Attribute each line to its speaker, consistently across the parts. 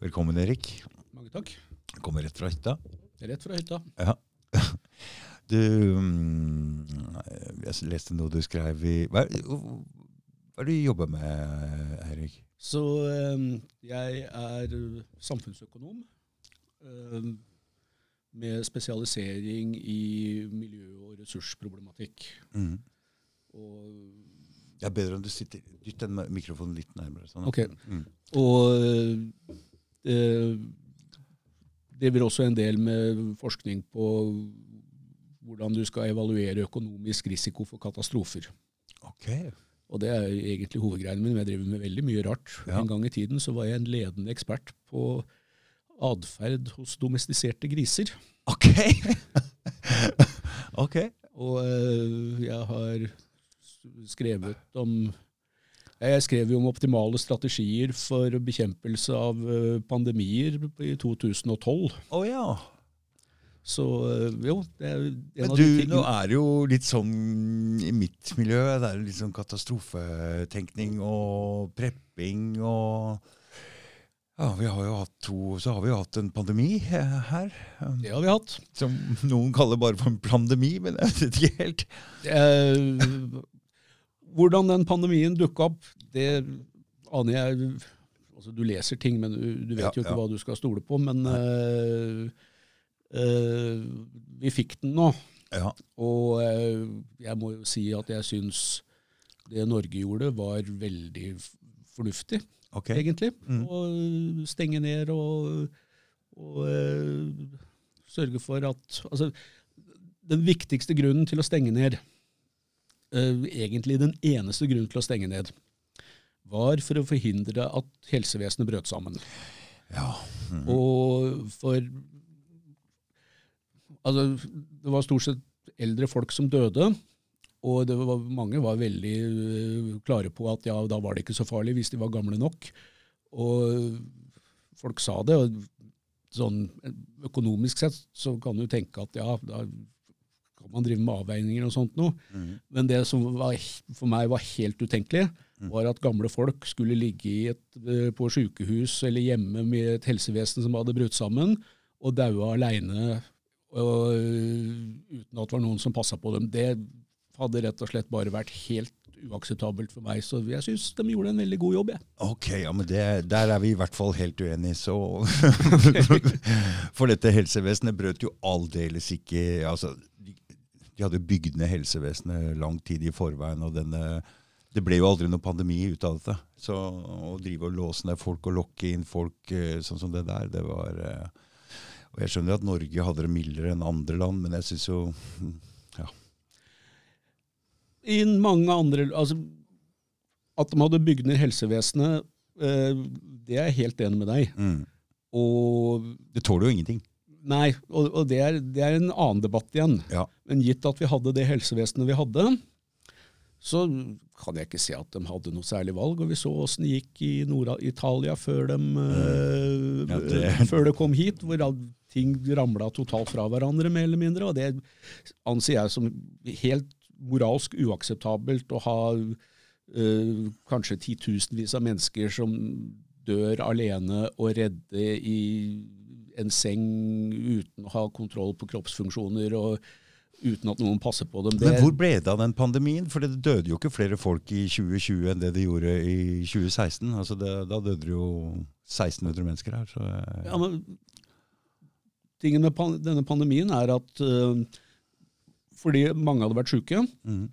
Speaker 1: Velkommen, Erik.
Speaker 2: Mange takk.
Speaker 1: Kommer rett fra hytta.
Speaker 2: Rett fra hytta.
Speaker 1: Ja. Du mm, Jeg leste noe du skrev i Hva hva er det du jobber med, Erik?
Speaker 2: Så eh, jeg er eh, samfunnsøkonom eh, med spesialisering i miljø- og ressursproblematikk.
Speaker 1: Mm.
Speaker 2: Og,
Speaker 1: Det er bedre om du sitter Dytt den mikrofonen litt nærmere. Sånn.
Speaker 2: Ok.
Speaker 1: Mm.
Speaker 2: og eh, driver også en del med forskning på hvordan du skal evaluere økonomisk risiko for katastrofer.
Speaker 1: Ok.
Speaker 2: Og det er egentlig hovedgreien min. men Jeg driver med veldig mye rart.
Speaker 1: Ja.
Speaker 2: En gang i tiden så var jeg en ledende ekspert på atferd hos domestiserte griser.
Speaker 1: Ok! ok.
Speaker 2: Og eh, jeg har skrevet om Jeg skrev jo om optimale strategier for bekjempelse av eh, pandemier i 2012.
Speaker 1: Å ja.
Speaker 2: Så eh, jo, det er en
Speaker 1: Men
Speaker 2: av
Speaker 1: du,
Speaker 2: de
Speaker 1: nå er det jo litt sånn i mitt miljø, det er litt sånn katastrofetenkning og prepping og Ja, vi har jo hatt to Så har vi jo hatt en pandemi eh, her.
Speaker 2: Det har vi hatt.
Speaker 1: Som noen kaller bare for en pandemi, men jeg vet ikke helt.
Speaker 2: Eh, hvordan den pandemien dukka opp, det aner jeg altså Du leser ting, men du, du vet
Speaker 1: Ja,
Speaker 2: jo ikke
Speaker 1: ja.
Speaker 2: hva du skal stole på. Men uh, uh, vi fikk den nå.
Speaker 1: Ja.
Speaker 2: Og uh, jeg må jo si at jeg syns det Norge gjorde, var veldig fornuftig,
Speaker 1: okay.
Speaker 2: egentlig.
Speaker 1: Mm.
Speaker 2: Å stenge ned og, og sørge for at Altså, den viktigste grunnen til å stenge ned, egentlig den eneste grunnen til å stenge ned, var for å forhindre at helsevesenet brøt sammen.
Speaker 1: Ja. Mhm.
Speaker 2: Og for Altså, det var stort sett eldre folk som døde. Og det var, mange var veldig øh, klare på at ja, da var det ikke så farlig hvis de var gamle nok. Og folk sa det. og sånn Økonomisk sett så kan du tenke at ja, da man driver med avveininger og sånt noe.
Speaker 1: Mm.
Speaker 2: Men det som var, for meg var helt utenkelig, var at gamle folk skulle ligge i et, eh, på sykehus eller hjemme med et helsevesen som hadde brutt sammen, og daua aleine uten at det var noen som passa på dem. Det hadde rett og slett bare vært helt uakseptabelt for meg. Så jeg syns de gjorde en veldig god jobb. Jeg.
Speaker 1: Ok, ja, men det, der er vi i hvert fall helt uenige, så For dette helsevesenet brøt jo aldeles ikke altså, de, de hadde bygd ned helsevesenet lang tid i forveien, og denne det ble jo aldri noe pandemi ut av dette. Så å drive og låse ned folk og lokke inn folk eh, sånn som det der, det var eh, Og jeg skjønner at Norge hadde det mildere enn andre land, men jeg syns jo ja.
Speaker 2: I mange andre altså, At de hadde bygd ned helsevesenet, eh, det er jeg helt enig med deg.
Speaker 1: Mm.
Speaker 2: Og
Speaker 1: Det tåler jo ingenting.
Speaker 2: Nei, og, og det, er, det er en annen debatt igjen.
Speaker 1: Ja.
Speaker 2: Men gitt at vi hadde det helsevesenet vi hadde, så kan jeg ikke se at de hadde noe særlig valg. Og vi så åssen det gikk i Nord-Italia før, de, eh,
Speaker 1: Mm. Ja, det-
Speaker 2: før det kom hit, hvor ting ramla totalt fra hverandre, mer eller mindre. Og det anser jeg som helt moralsk uakseptabelt å ha eh, kanskje titusenvis av mennesker som dør alene og redde i en seng uten å ha kontroll på kroppsfunksjoner og uten at noen passer på dem.
Speaker 1: Men hvor ble det av den pandemien? For det døde jo ikke flere folk i 2020 enn det det gjorde i 2016. Altså det, da døde det jo 1600 mennesker her. Så, eh,
Speaker 2: ja, men, tingen med pan denne pandemien er at uh, fordi mange hadde vært syke,
Speaker 1: mm.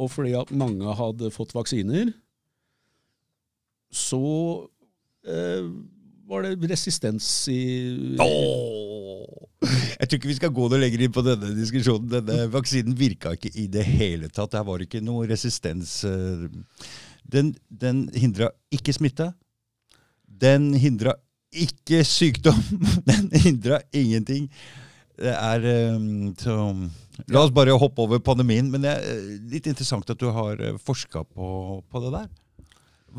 Speaker 2: og fordi at mange hadde fått vaksiner, så eh, var det resistens i
Speaker 1: Åh! Jeg tror ikke vi skal gå noe lenger inn på denne diskusjonen. Denne vaksinen virka ikke i det hele tatt. Det var ikke noe resistens. eh, Den, den hindra ikke smitte. Den hindra ikke sykdom. Den hindra ingenting. Det er eh, så La oss bare hoppe over pandemien. Men det er eh, litt interessant at du har forska på, på det der.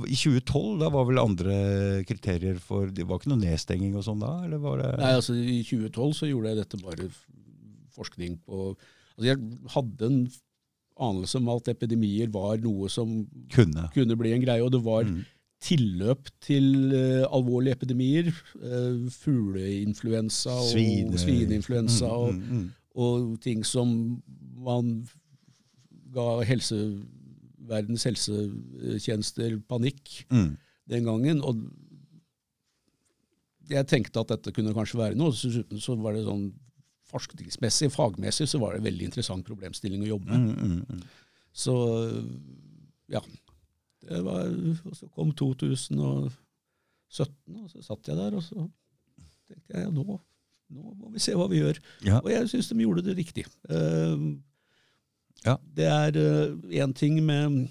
Speaker 1: I 2012 da var vel andre kriterier for Det var ikke noe nedstenging og sånn da? eller var det...
Speaker 2: Nei, altså I 2012 så gjorde jeg dette bare forskning på altså Jeg hadde en anelse om at epidemier var noe som
Speaker 1: Kunne.
Speaker 2: kunne bli en greie, og det var
Speaker 1: Mm.
Speaker 2: tilløp til uh, alvorlige epidemier. Uh, fugleinfluensa og
Speaker 1: Svine.
Speaker 2: svineinfluensa
Speaker 1: Mm,
Speaker 2: og,
Speaker 1: mm, og,
Speaker 2: og ting som man ga helse, verdens helsetjenester panikk
Speaker 1: Mm.
Speaker 2: den gangen. Og jeg tenkte at dette kunne kanskje være noe. Så, dessuten så var det sånn forskningsmessig, fagmessig, så var det en veldig interessant problemstilling å jobbe med.
Speaker 1: Mm, mm, mm.
Speaker 2: Så ja. Det var, og så kom 2017, og så satt jeg der, og så tenkte jeg ja, nå, nå må vi se hva vi gjør.
Speaker 1: Ja.
Speaker 2: Og jeg syns de gjorde det riktig. Eh,
Speaker 1: Ja.
Speaker 2: Det er én ting med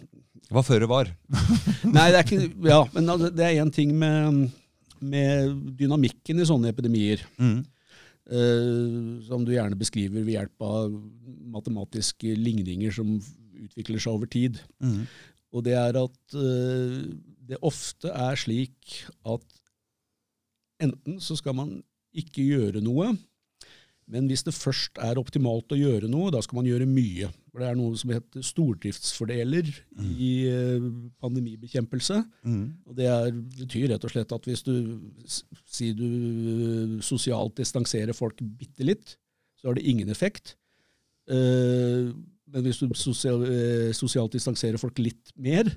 Speaker 1: Hva føre var.
Speaker 2: Nei, det er ikke Ja, men det er én ting med, med dynamikken i sånne epidemier.
Speaker 1: Mm.
Speaker 2: Uh, som du gjerne beskriver ved hjelp av matematiske ligninger som utvikler seg over tid.
Speaker 1: Mm.
Speaker 2: Og det er at uh, det ofte er slik at enten så skal man ikke gjøre noe, men hvis det først er optimalt å gjøre noe, da skal man gjøre mye. For det er noe som heter stordriftsfordeler i eh, pandemibekjempelse.
Speaker 1: Mm.
Speaker 2: Og det er, betyr rett og slett at hvis du sier du eh, sosialt distanserer folk bitte litt, så har det ingen effekt. Eh, men hvis du sosial, eh, sosialt distanserer folk litt mer,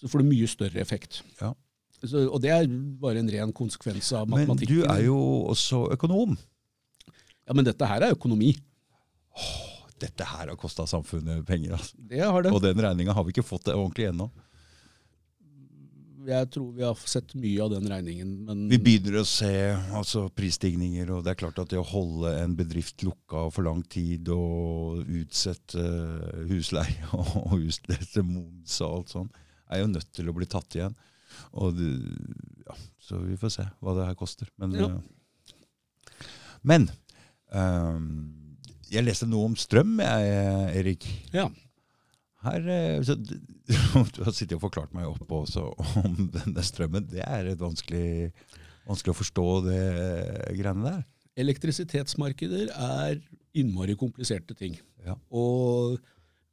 Speaker 2: så får du mye større effekt.
Speaker 1: Ja.
Speaker 2: Så, og det er bare en ren konsekvens av
Speaker 1: Men du er jo også økonom.
Speaker 2: Ja, men dette her er økonomi.
Speaker 1: Dette her har kosta samfunnet penger. Altså.
Speaker 2: Det har det.
Speaker 1: Og den regninga har vi ikke fått det ordentlig ennå.
Speaker 2: Jeg tror vi har sett mye av den regningen, men
Speaker 1: Vi begynner å se altså, prisstigninger, og det er klart at det å holde en bedrift lukka for lang tid og utsette eh, husleie og utsette moms og alt sånn, er jo nødt til å bli tatt igjen. Og ja, så vi får se hva det her koster. Men,
Speaker 2: Ja.
Speaker 1: eh, men ehm, jeg leste noe om strøm, jeg, Erik.
Speaker 2: ja.
Speaker 1: Her, eh, så, du har sittet og forklart meg opp også om denne strømmen. Det er et vanskelig, vanskelig å forstå, det greiene der.
Speaker 2: Elektrisitetsmarkeder er innmari kompliserte ting.
Speaker 1: Ja.
Speaker 2: Og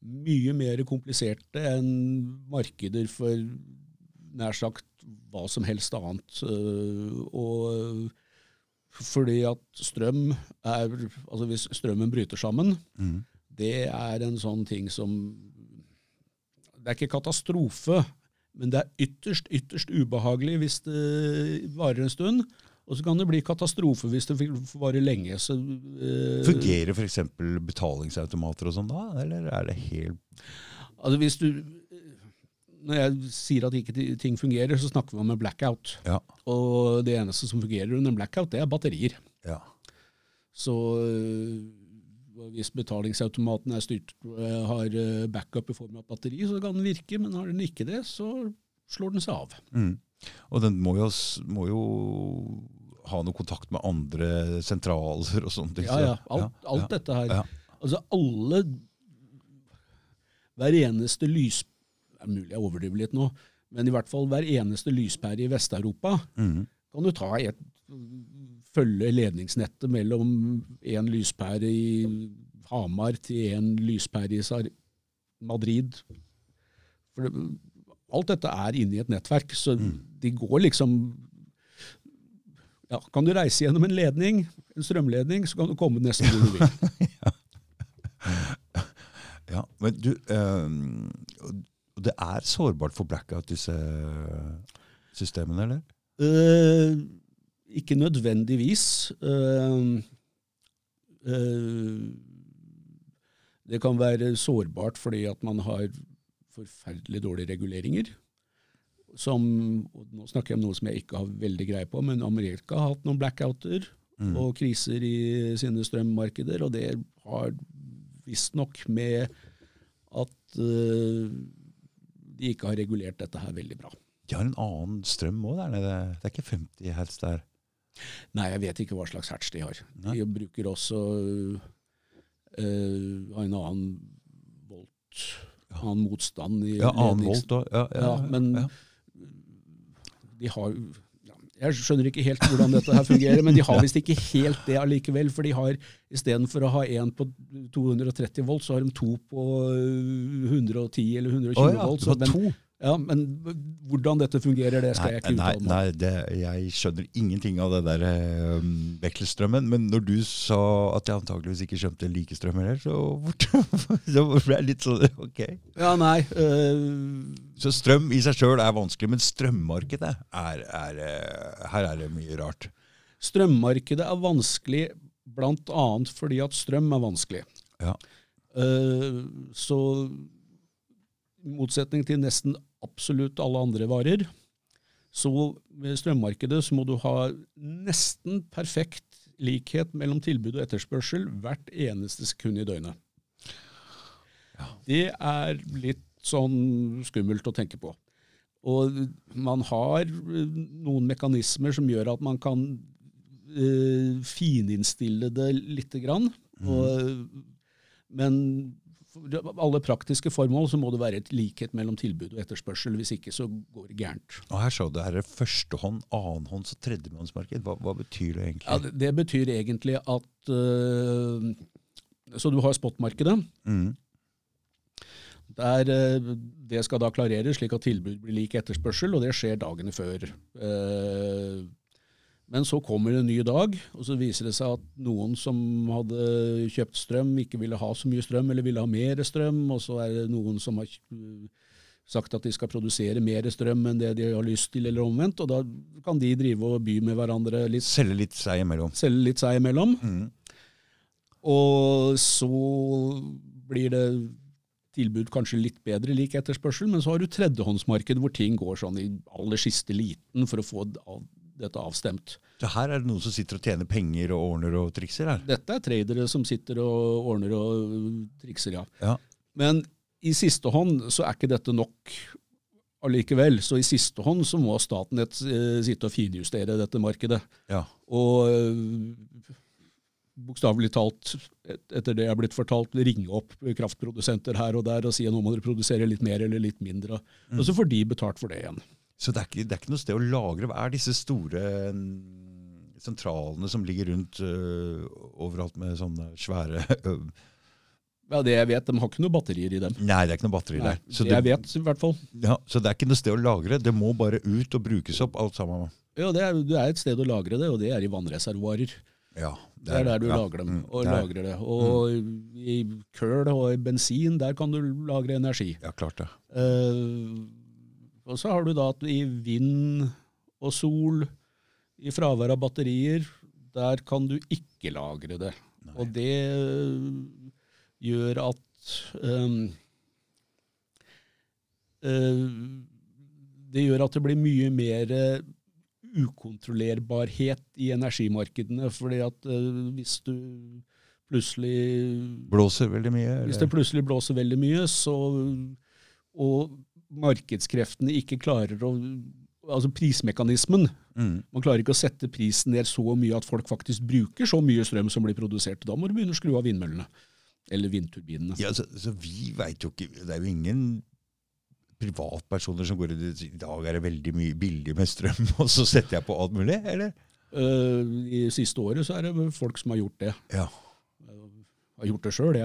Speaker 2: mye mer kompliserte enn markeder for nær sagt hva som helst annet. Øh, Og fordi at strøm er Altså hvis strømmen bryter sammen,
Speaker 1: Mm.
Speaker 2: det er en sånn ting som Det er ikke katastrofe, men det er ytterst, ytterst ubehagelig hvis det varer en stund. Og så kan det bli katastrofe hvis det varer lenge. Så, eh,
Speaker 1: Fungerer f.eks. betalingsautomater og sånn da, eller er det helt
Speaker 2: Altså hvis du, når jeg sier at ikke ting fungerer, så snakker vi om en blackout.
Speaker 1: Ja.
Speaker 2: Og det eneste som fungerer under en blackout, det er batterier.
Speaker 1: ja.
Speaker 2: Så øh, hvis betalingsautomaten er styrt, øh, har øh, backup i form av batteri, så kan den virke, men har den ikke det, så slår den seg av.
Speaker 1: Mm. Og den må jo, må jo ha noe kontakt med andre sentraler og sånne ting.
Speaker 2: Ja,
Speaker 1: så-
Speaker 2: ja. Alt, alt
Speaker 1: ja,
Speaker 2: dette her.
Speaker 1: ja.
Speaker 2: Altså alle Hver eneste lys... Det er mulig jeg overdriver litt nå, men i hvert fall hver eneste lyspære i Vest-Europa
Speaker 1: Mm.
Speaker 2: kan du ta et, følge ledningsnettet mellom en lyspære i Hamar til en lyspære i Madrid. For det, alt dette er inne i et nettverk, så de går liksom ja, Kan du reise gjennom en ledning, en strømledning, så kan du komme nesten hvor du vil.
Speaker 1: Ja, men du og Det er sårbart for blackout, disse systemene, eller?
Speaker 2: Uh, ikke nødvendigvis. Uh, uh, det kan være sårbart fordi at man har forferdelig dårlige reguleringer. Som, og nå snakker jeg om noe som jeg ikke har veldig greie på, men Amerika har hatt noen blackouter
Speaker 1: Mm.
Speaker 2: og kriser i sine strømmarkeder, og det har visstnok med at de ikke har regulert dette her veldig bra.
Speaker 1: De har en annen strøm òg der nede. Det er ikke 50 hertz der.
Speaker 2: Nei, jeg vet ikke hva slags hertz de har.
Speaker 1: Nei.
Speaker 2: De bruker også øh, en annen volt, annen motstand i
Speaker 1: Ja, annen volt òg. Ja, ja,
Speaker 2: Ja, men de har Jeg skjønner ikke helt hvordan dette her fungerer, men de har visst ikke helt det allikevel. For de har istedenfor å ha én på 230 volt, så har de to på øh, 110 eller 120
Speaker 1: oh, ja,
Speaker 2: volt. Så
Speaker 1: to.
Speaker 2: Ja, Men hvordan dette fungerer, det skal jeg ikke uttale meg om.
Speaker 1: nei det, jeg skjønner ingenting av det der um, vekselstrømmen. Men når du sa at jeg antageligvis ikke skjønte likestrøm heller, så, så ble jeg litt sånn ok.
Speaker 2: Ja, nei. Uh,
Speaker 1: Så strøm i seg sjøl er vanskelig, men strømmarkedet er, er eh, Her er det mye rart.
Speaker 2: strømmarkedet er vanskelig bl.a. fordi at strøm er vanskelig.
Speaker 1: Ja.
Speaker 2: Uh, så i motsetning til nesten absolutt alle andre varer, så med strømmarkedet så må du ha nesten perfekt likhet mellom tilbud og etterspørsel hvert eneste sekund i døgnet. Det er litt sånn skummelt å tenke på. Og man har eh, noen mekanismer som gjør at man kan eh, fininnstille det lite grann. Og, men for alle praktiske formål så må det være et likhet mellom tilbud og etterspørsel. Hvis ikke så går det gærent.
Speaker 1: Og her sa du her er førstehånd, annenhånds- og tredjehåndsmarked. Hva, hva betyr det egentlig?
Speaker 2: Ja, det, det betyr egentlig at øh, Så du har spotmarkedet.
Speaker 1: Mm.
Speaker 2: Der, øh, det skal da klareres slik at tilbud blir lik etterspørsel, og det skjer dagene før. Eh, Men så kommer det en ny dag, og så viser det seg at noen som hadde kjøpt strøm, ikke ville ha så mye strøm, eller ville ha mer strøm. Og så er det noen som har sagt at de skal produsere mer strøm enn det de har lyst til, eller omvendt. Og da kan de drive og by med hverandre litt,
Speaker 1: Selge litt seg imellom.
Speaker 2: selge litt seg imellom.
Speaker 1: Mm.
Speaker 2: Og så blir det tilbud kanskje litt bedre lik etterspørsel, men så har du tredjehåndsmarked hvor ting går sånn i aller siste liten for å få dette avstemt.
Speaker 1: Så her er det noen som sitter og tjener penger og ordner og trikser her.
Speaker 2: Dette er tradere som sitter og ordner og trikser, ja.
Speaker 1: Ja.
Speaker 2: Men i siste hånd så er ikke dette nok allikevel. Så i siste hånd så må Statnett eh, sitte og finjustere dette markedet.
Speaker 1: Ja.
Speaker 2: Og øh, bokstavelig talt, et- etter det jeg er blitt fortalt, ringe opp kraftprodusenter her og der og si at nå må dere produsere litt mer eller litt mindre. Og så får de betalt for det igjen.
Speaker 1: Så det er, ikke, det er ikke noe sted å lagre. Hva er disse store mm, sentralene som ligger rundt uh, overalt med sånne svære øh,
Speaker 2: Ja, Det jeg vet, de har ikke noe batterier i dem.
Speaker 1: Nei, det er ikke noe batteri der. Så
Speaker 2: det jeg vet i hvert fall.
Speaker 1: ja, så det er ikke noe sted å lagre. Det må bare ut og brukes opp, alt sammen.
Speaker 2: Ja, det er, det er et sted å lagre det, og det er i vannreservoarer.
Speaker 1: Ja,
Speaker 2: Det er der du
Speaker 1: ja.
Speaker 2: lager dem,
Speaker 1: Mm,
Speaker 2: og
Speaker 1: det er-
Speaker 2: lagrer det. Og i køl og i bensin, der kan du lagre energi.
Speaker 1: Ja, klart det.
Speaker 2: Eh, og så har du da at i vind og sol, i fravær av batterier, der kan du ikke lagre det.
Speaker 1: Nei.
Speaker 2: Og det eh, gjør at um, uh, Det gjør at det blir mye mer ukontrollerbarhet i energimarkedene. fordi at uh, hvis du plutselig
Speaker 1: Blåser veldig mye?
Speaker 2: hvis det plutselig blåser veldig mye, så, og markedskreftene ikke klarer å Altså prismekanismen.
Speaker 1: Mm.
Speaker 2: Man klarer ikke å sette prisen ned så mye at folk faktisk bruker så mye strøm som blir produsert. Da må du begynne å skru av vindmøllene. Eller vindturbinene.
Speaker 1: Ja, så, så vi veit jo ikke Det er jo ingen privatpersoner som går ut i dag er det veldig mye billig med strøm, og så setter jeg på alt mulig, eller?
Speaker 2: Uh, I siste året så er det folk som har gjort det.
Speaker 1: Ja.
Speaker 2: Har gjort det sjøl.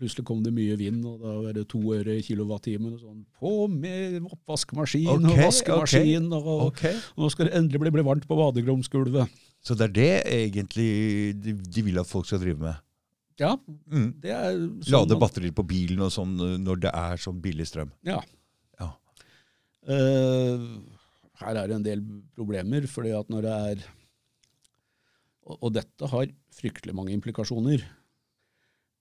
Speaker 2: Plutselig kom det mye vind, og da var det to øre i kilowattimen. og Sånn, på med oppvaskmaskin
Speaker 1: okay,
Speaker 2: og vaskemaskin, og,
Speaker 1: okay.
Speaker 2: og nå skal det endelig bli, bli varmt på badegromsgulvet.
Speaker 1: Så det er det egentlig de, de vil at folk skal drive med?
Speaker 2: Ja,
Speaker 1: Mm.
Speaker 2: det er sånn
Speaker 1: Lade batterier på bilen og sånn øh, når det er sånn billig strøm?
Speaker 2: Ja.
Speaker 1: Ja.
Speaker 2: Uh, her er det en del problemer, fordi at når det er Og, og dette har fryktelig mange implikasjoner.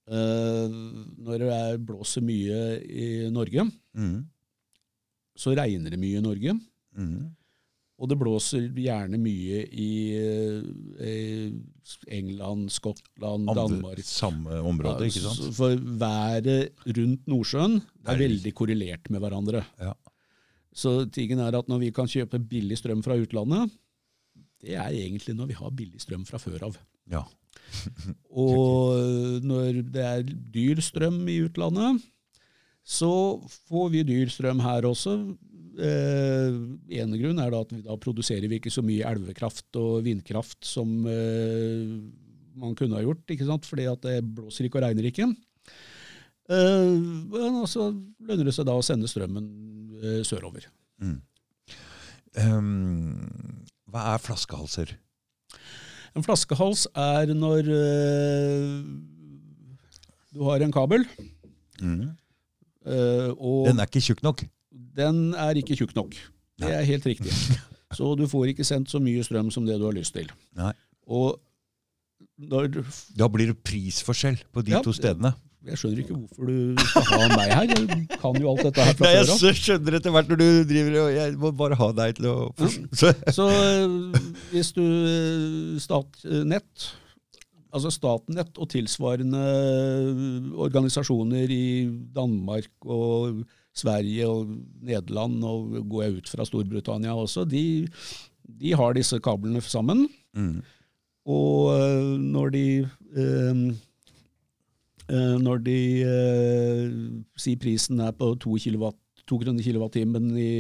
Speaker 2: Eh, når det er, blåser mye i Norge,
Speaker 1: Mm.
Speaker 2: så regner det mye i Norge.
Speaker 1: Mm.
Speaker 2: Og det blåser gjerne mye i, eh, England, Skottland,
Speaker 1: Andre,
Speaker 2: Danmark.
Speaker 1: samme område, ikke sant?
Speaker 2: For været rundt Nordsjøen er
Speaker 1: Er
Speaker 2: veldig korrelert med hverandre.
Speaker 1: Ja.
Speaker 2: Så tingen er at når vi kan kjøpe billig strøm fra utlandet, det er egentlig når vi har billig strøm fra før av.
Speaker 1: ja.
Speaker 2: Og når det er dyr strøm i utlandet, så får vi dyr strøm her også. Eh, ene grunn er da at vi da produserer vi ikke så mye elvekraft og vindkraft som eh, man kunne ha gjort, ikke sant? fordi at det blåser ikke og regner ikke. Eh, men så lønner det seg da å sende strømmen eh, sørover.
Speaker 1: Mm. Um, hva er flaskehalser?
Speaker 2: En flaskehals er når øh, du har en kabel,
Speaker 1: Mm.
Speaker 2: Øh,
Speaker 1: Den er ikke tjukk nok.
Speaker 2: den er ikke tjukk nok. Det er helt riktig. Så du får ikke sendt så mye strøm som det du har lyst til.
Speaker 1: Nei.
Speaker 2: Og når,
Speaker 1: Da blir det prisforskjell på de
Speaker 2: Ja,
Speaker 1: to stedene.
Speaker 2: Jeg skjønner ikke hvorfor du skal ha meg her. Jeg kan jo alt dette her fra
Speaker 1: jeg
Speaker 2: før av.
Speaker 1: s- skjønner etter hvert når du driver og Jeg må bare ha deg til å forstå. Så,
Speaker 2: Så eh, hvis du eh, Statnett, altså Statnett og tilsvarende eh, organisasjoner i Danmark og Sverige og Nederland, og går jeg ut fra Storbritannia også, de, de har disse kablene sammen.
Speaker 1: mm.
Speaker 2: Og når de eh, Når de eh, sier prisen er på to, kilowatt, 2 kroner kilowattimen i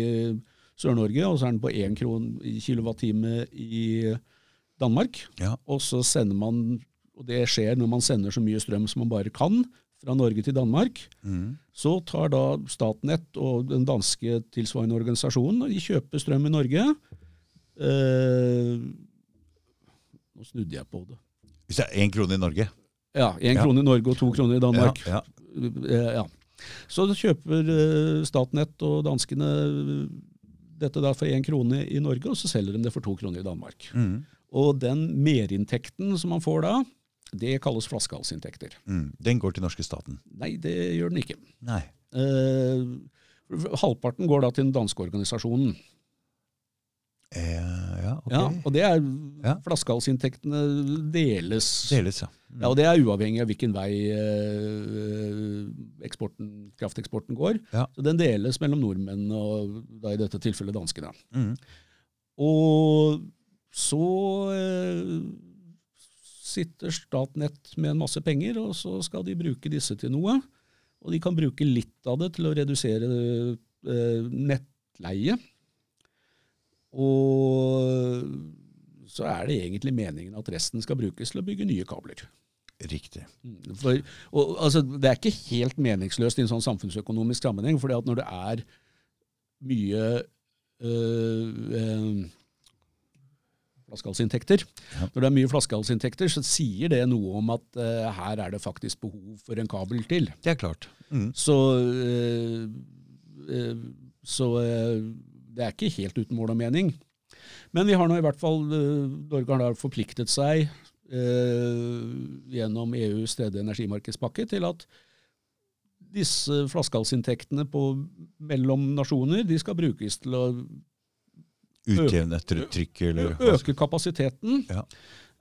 Speaker 2: Sør-Norge, og så er den på 1 kron kilowattime i Danmark,
Speaker 1: Ja.
Speaker 2: og så sender man og det skjer når man sender så mye strøm som man bare kan fra Norge til Danmark,
Speaker 1: Mm.
Speaker 2: så tar da Statnett og den danske tilsvarende organisasjonen og de kjøper strøm i Norge. Eh, nå snudde jeg på det.
Speaker 1: Hvis det er én krone i Norge
Speaker 2: Ja, én
Speaker 1: Ja.
Speaker 2: krone i Norge og to kroner i Danmark.
Speaker 1: Ja,
Speaker 2: Eh, ja. Så kjøper eh, Statnett og danskene dette da for én krone i Norge, og så selger de det for to kroner i Danmark.
Speaker 1: Mm.
Speaker 2: Og den merinntekten som man får da, det kalles flaskehalsinntekter.
Speaker 1: Mm. Den går til norske staten.
Speaker 2: Nei, det gjør den ikke.
Speaker 1: Nei.
Speaker 2: Eh, halvparten går da til den danske organisasjonen.
Speaker 1: Eh, ja, okay.
Speaker 2: Ja, og det er
Speaker 1: Ja.
Speaker 2: Flaskehalsinntektene deles.
Speaker 1: Deles, ja. Mm.
Speaker 2: Ja, og Det er uavhengig av hvilken vei eh, eksporten, krafteksporten går.
Speaker 1: Ja.
Speaker 2: Så Den deles mellom nordmenn og da i dette tilfellet danskene.
Speaker 1: Mm.
Speaker 2: Og så eh, sitter Statnett med en masse penger, og så skal de bruke disse til noe. Og de kan bruke litt av det til å redusere eh, nettleie. Og så er det egentlig meningen at resten skal brukes til å bygge nye kabler.
Speaker 1: Riktig.
Speaker 2: Mm, For, og, altså, det er ikke helt meningsløst i en sånn samfunnsøkonomisk sammenheng, for når det er mye øh, øh, flaskehalsinntekter,
Speaker 1: Ja.
Speaker 2: når det er mye flaskehalsinntekter, så sier det noe om at øh, her er det faktisk behov for en kabel til.
Speaker 1: Det er klart. Mm.
Speaker 2: Så, øh, øh, så øh, det er ikke helt uten mål og mening. Men vi har nå i hvert fall, Norge har da forpliktet seg eh, gjennom EUs tredje energimarkedspakke til at disse flaskehalsinntektene mellom nasjoner de skal brukes til å
Speaker 1: Utjevne trykk eller
Speaker 2: øke kapasiteten,
Speaker 1: Ja.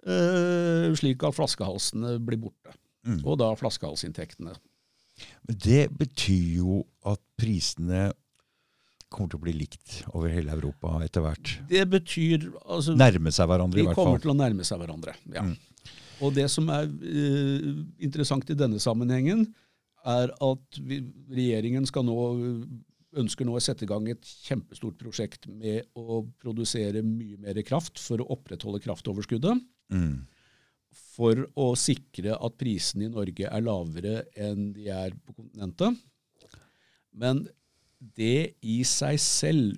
Speaker 2: eh, slik at flaskehalsene blir borte.
Speaker 1: Mm.
Speaker 2: Og da flaskehalsinntektene.
Speaker 1: Men Det betyr jo at prisene kommer til å bli likt over hele Europa etter hvert.
Speaker 2: Det betyr altså,
Speaker 1: Nærme seg hverandre, i hvert fall.
Speaker 2: De kommer til å nærme seg hverandre. ja.
Speaker 1: Mm.
Speaker 2: Og det som er eh, interessant i denne sammenhengen, er at vi, regjeringen skal nå, ønsker nå å sette i gang et kjempestort prosjekt med å produsere mye mer kraft for å opprettholde kraftoverskuddet.
Speaker 1: Mm.
Speaker 2: For å sikre at prisene i Norge er lavere enn de er på kontinentet. Men det i seg selv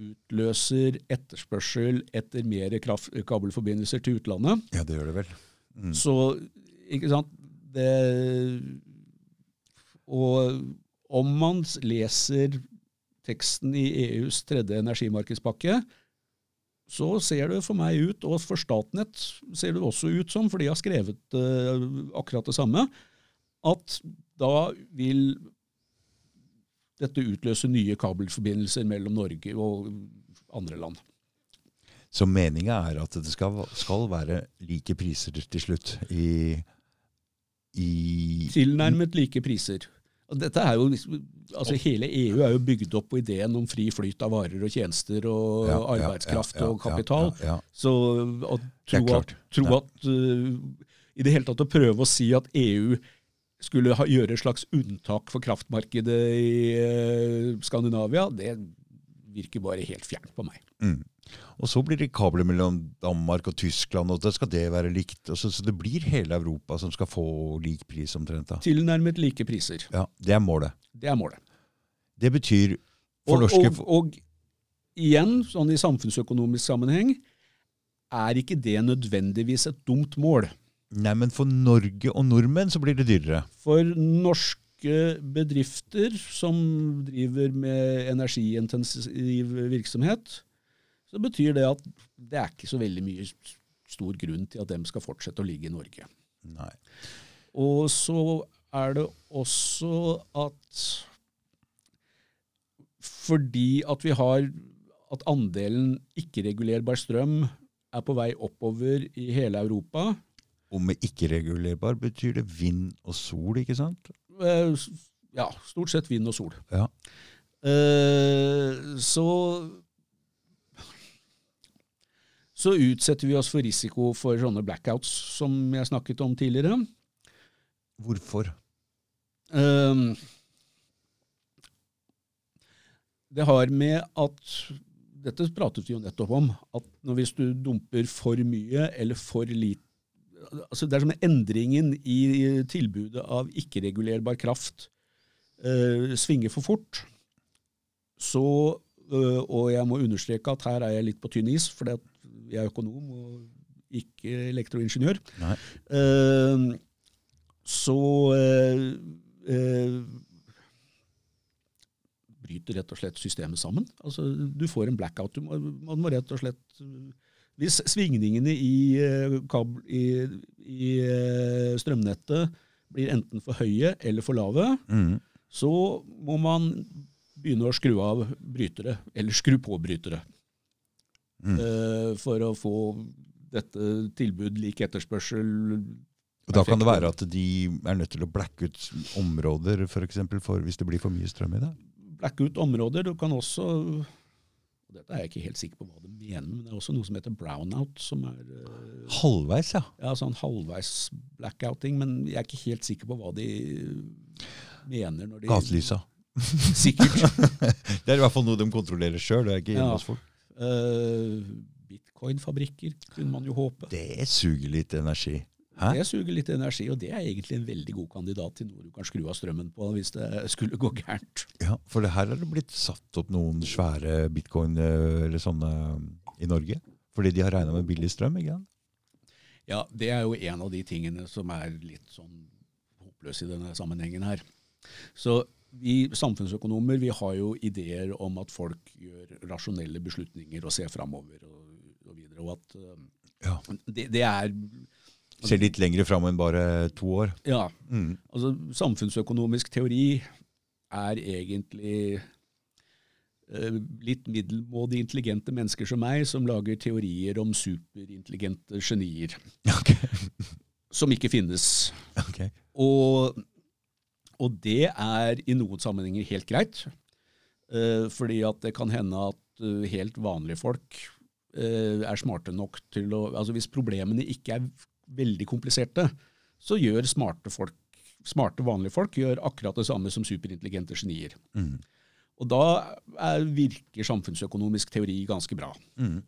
Speaker 2: utløser etterspørsel etter mer kabelforbindelser til utlandet.
Speaker 1: Ja, det gjør det vel. Mm.
Speaker 2: Så, ikke sant det, Og om man leser teksten i EUs tredje energimarkedspakke, så ser det for meg ut, og for Statnett ser det også ut som, for de har skrevet uh, akkurat det samme, at da vil dette utløse nye kabelforbindelser mellom Norge og andre land.
Speaker 1: Så meninga er at det skal, skal være like priser til slutt i, i
Speaker 2: Tilnærmet like priser. Dette er jo, liksom- altså Hele EU er jo bygd opp på ideen om fri flyt av varer og tjenester og
Speaker 1: Ja,
Speaker 2: arbeidskraft
Speaker 1: ja, ja,
Speaker 2: og kapital. Så å tro at, tro at uh, I det hele tatt å prøve å si at EU skulle ha, gjøre et slags unntak for kraftmarkedet i uh, Skandinavia, det virker bare helt fjernt på meg.
Speaker 1: Mm. Og så blir det kabler mellom Danmark og Tyskland, og da skal det være likt. Og så, så det blir hele Europa som skal få lik pris omtrent. da.
Speaker 2: Tilnærmet like priser.
Speaker 1: Ja, Det er målet.
Speaker 2: Det er målet.
Speaker 1: Det betyr for
Speaker 2: Og,
Speaker 1: norske
Speaker 2: og, og igjen, sånn i samfunnsøkonomisk sammenheng, er ikke det nødvendigvis et dumt mål.
Speaker 1: Nei, men for Norge og nordmenn så blir det dyrere.
Speaker 2: For norske bedrifter som driver med energiintensiv virksomhet, så betyr det at det er ikke så veldig mye stor grunn til at de skal fortsette å ligge i Norge.
Speaker 1: Nei.
Speaker 2: Og så er det også at fordi at vi har at andelen ikke-regulerbar strøm er på vei oppover i hele Europa,
Speaker 1: Og med ikke-regulerbar betyr det vind og sol, ikke sant?
Speaker 2: eh, ja, stort sett vind og sol,
Speaker 1: Ja.
Speaker 2: eh, så så utsetter vi oss for risiko for sånne blackouts som jeg snakket om tidligere.
Speaker 1: Hvorfor?
Speaker 2: Ehm, det har med at Dette pratet vi jo nettopp om. At hvis du dumper for mye eller for lite altså Det er som endringen i tilbudet av ikke-regulerbar kraft eh, svinger for fort. Så, eh, og jeg må understreke at her er jeg litt på tynn is, for jeg er økonom og ikke elektroingeniør. Eh, så eh, eh, bryter rett og slett systemet sammen. Altså, du får en blackout. Du må, man må rett og slett Hvis svingningene i, eh, kabel, i, i eh, strømnettet blir enten for høye eller for lave,
Speaker 1: Mm.
Speaker 2: så må man begynne å skru av brytere, eller skru på brytere,
Speaker 1: Mm.
Speaker 2: uh, for å få dette tilbud lik etterspørsel
Speaker 1: Og da kan det være at de er nødt til å blacke ut områder for eksempel, for hvis det blir for mye strøm i det.
Speaker 2: blacke ut områder. Du kan også og Dette er jeg ikke helt sikker på hva mener, men det er også noe som heter brownout, som er Uh,
Speaker 1: Halvveis, ja.
Speaker 2: ja, sånn halvveis blackouting, men jeg er ikke helt sikker på hva de mener når de
Speaker 1: Gatelysa.
Speaker 2: Sikkert.
Speaker 1: Det er i hvert fall noe de kontrollerer sjøl.
Speaker 2: Ja. Eh, Bitcoin-fabrikker kunne man jo håpe.
Speaker 1: Det suger litt energi. Hæ?
Speaker 2: Det suger litt energi, og det er egentlig en veldig god kandidat til noe du kan skru av strømmen på hvis det skulle gå gærent.
Speaker 1: Ja, For det her er det blitt satt opp noen svære bitcoin eh, eller sånne i Norge. Fordi de har regna med billig strøm. ikke sant?
Speaker 2: Ja, det er jo en av de tingene som er litt sånn håpløs i denne sammenhengen her. Så vi samfunnsøkonomer vi har jo ideer om at folk gjør rasjonelle beslutninger og ser framover og, og videre. Og at eh,
Speaker 1: Ja.
Speaker 2: det, det er
Speaker 1: Ser litt lengre fram enn bare to år.
Speaker 2: Ja,
Speaker 1: Mm.
Speaker 2: altså samfunnsøkonomisk teori er egentlig eh, litt middelmådig intelligente mennesker som meg, som lager teorier om superintelligente genier.
Speaker 1: Okay.
Speaker 2: Som ikke finnes.
Speaker 1: Okay.
Speaker 2: Og, og det er i noen sammenhenger helt greit. Eh, fordi at det kan hende at uh, helt vanlige folk eh, er smarte nok til å Altså hvis problemene ikke er veldig kompliserte, så gjør smarte folk Smarte, vanlige folk gjør akkurat det samme som superintelligente genier.
Speaker 1: Mm.
Speaker 2: Og da er, virker samfunnsøkonomisk teori ganske bra.
Speaker 1: Mm.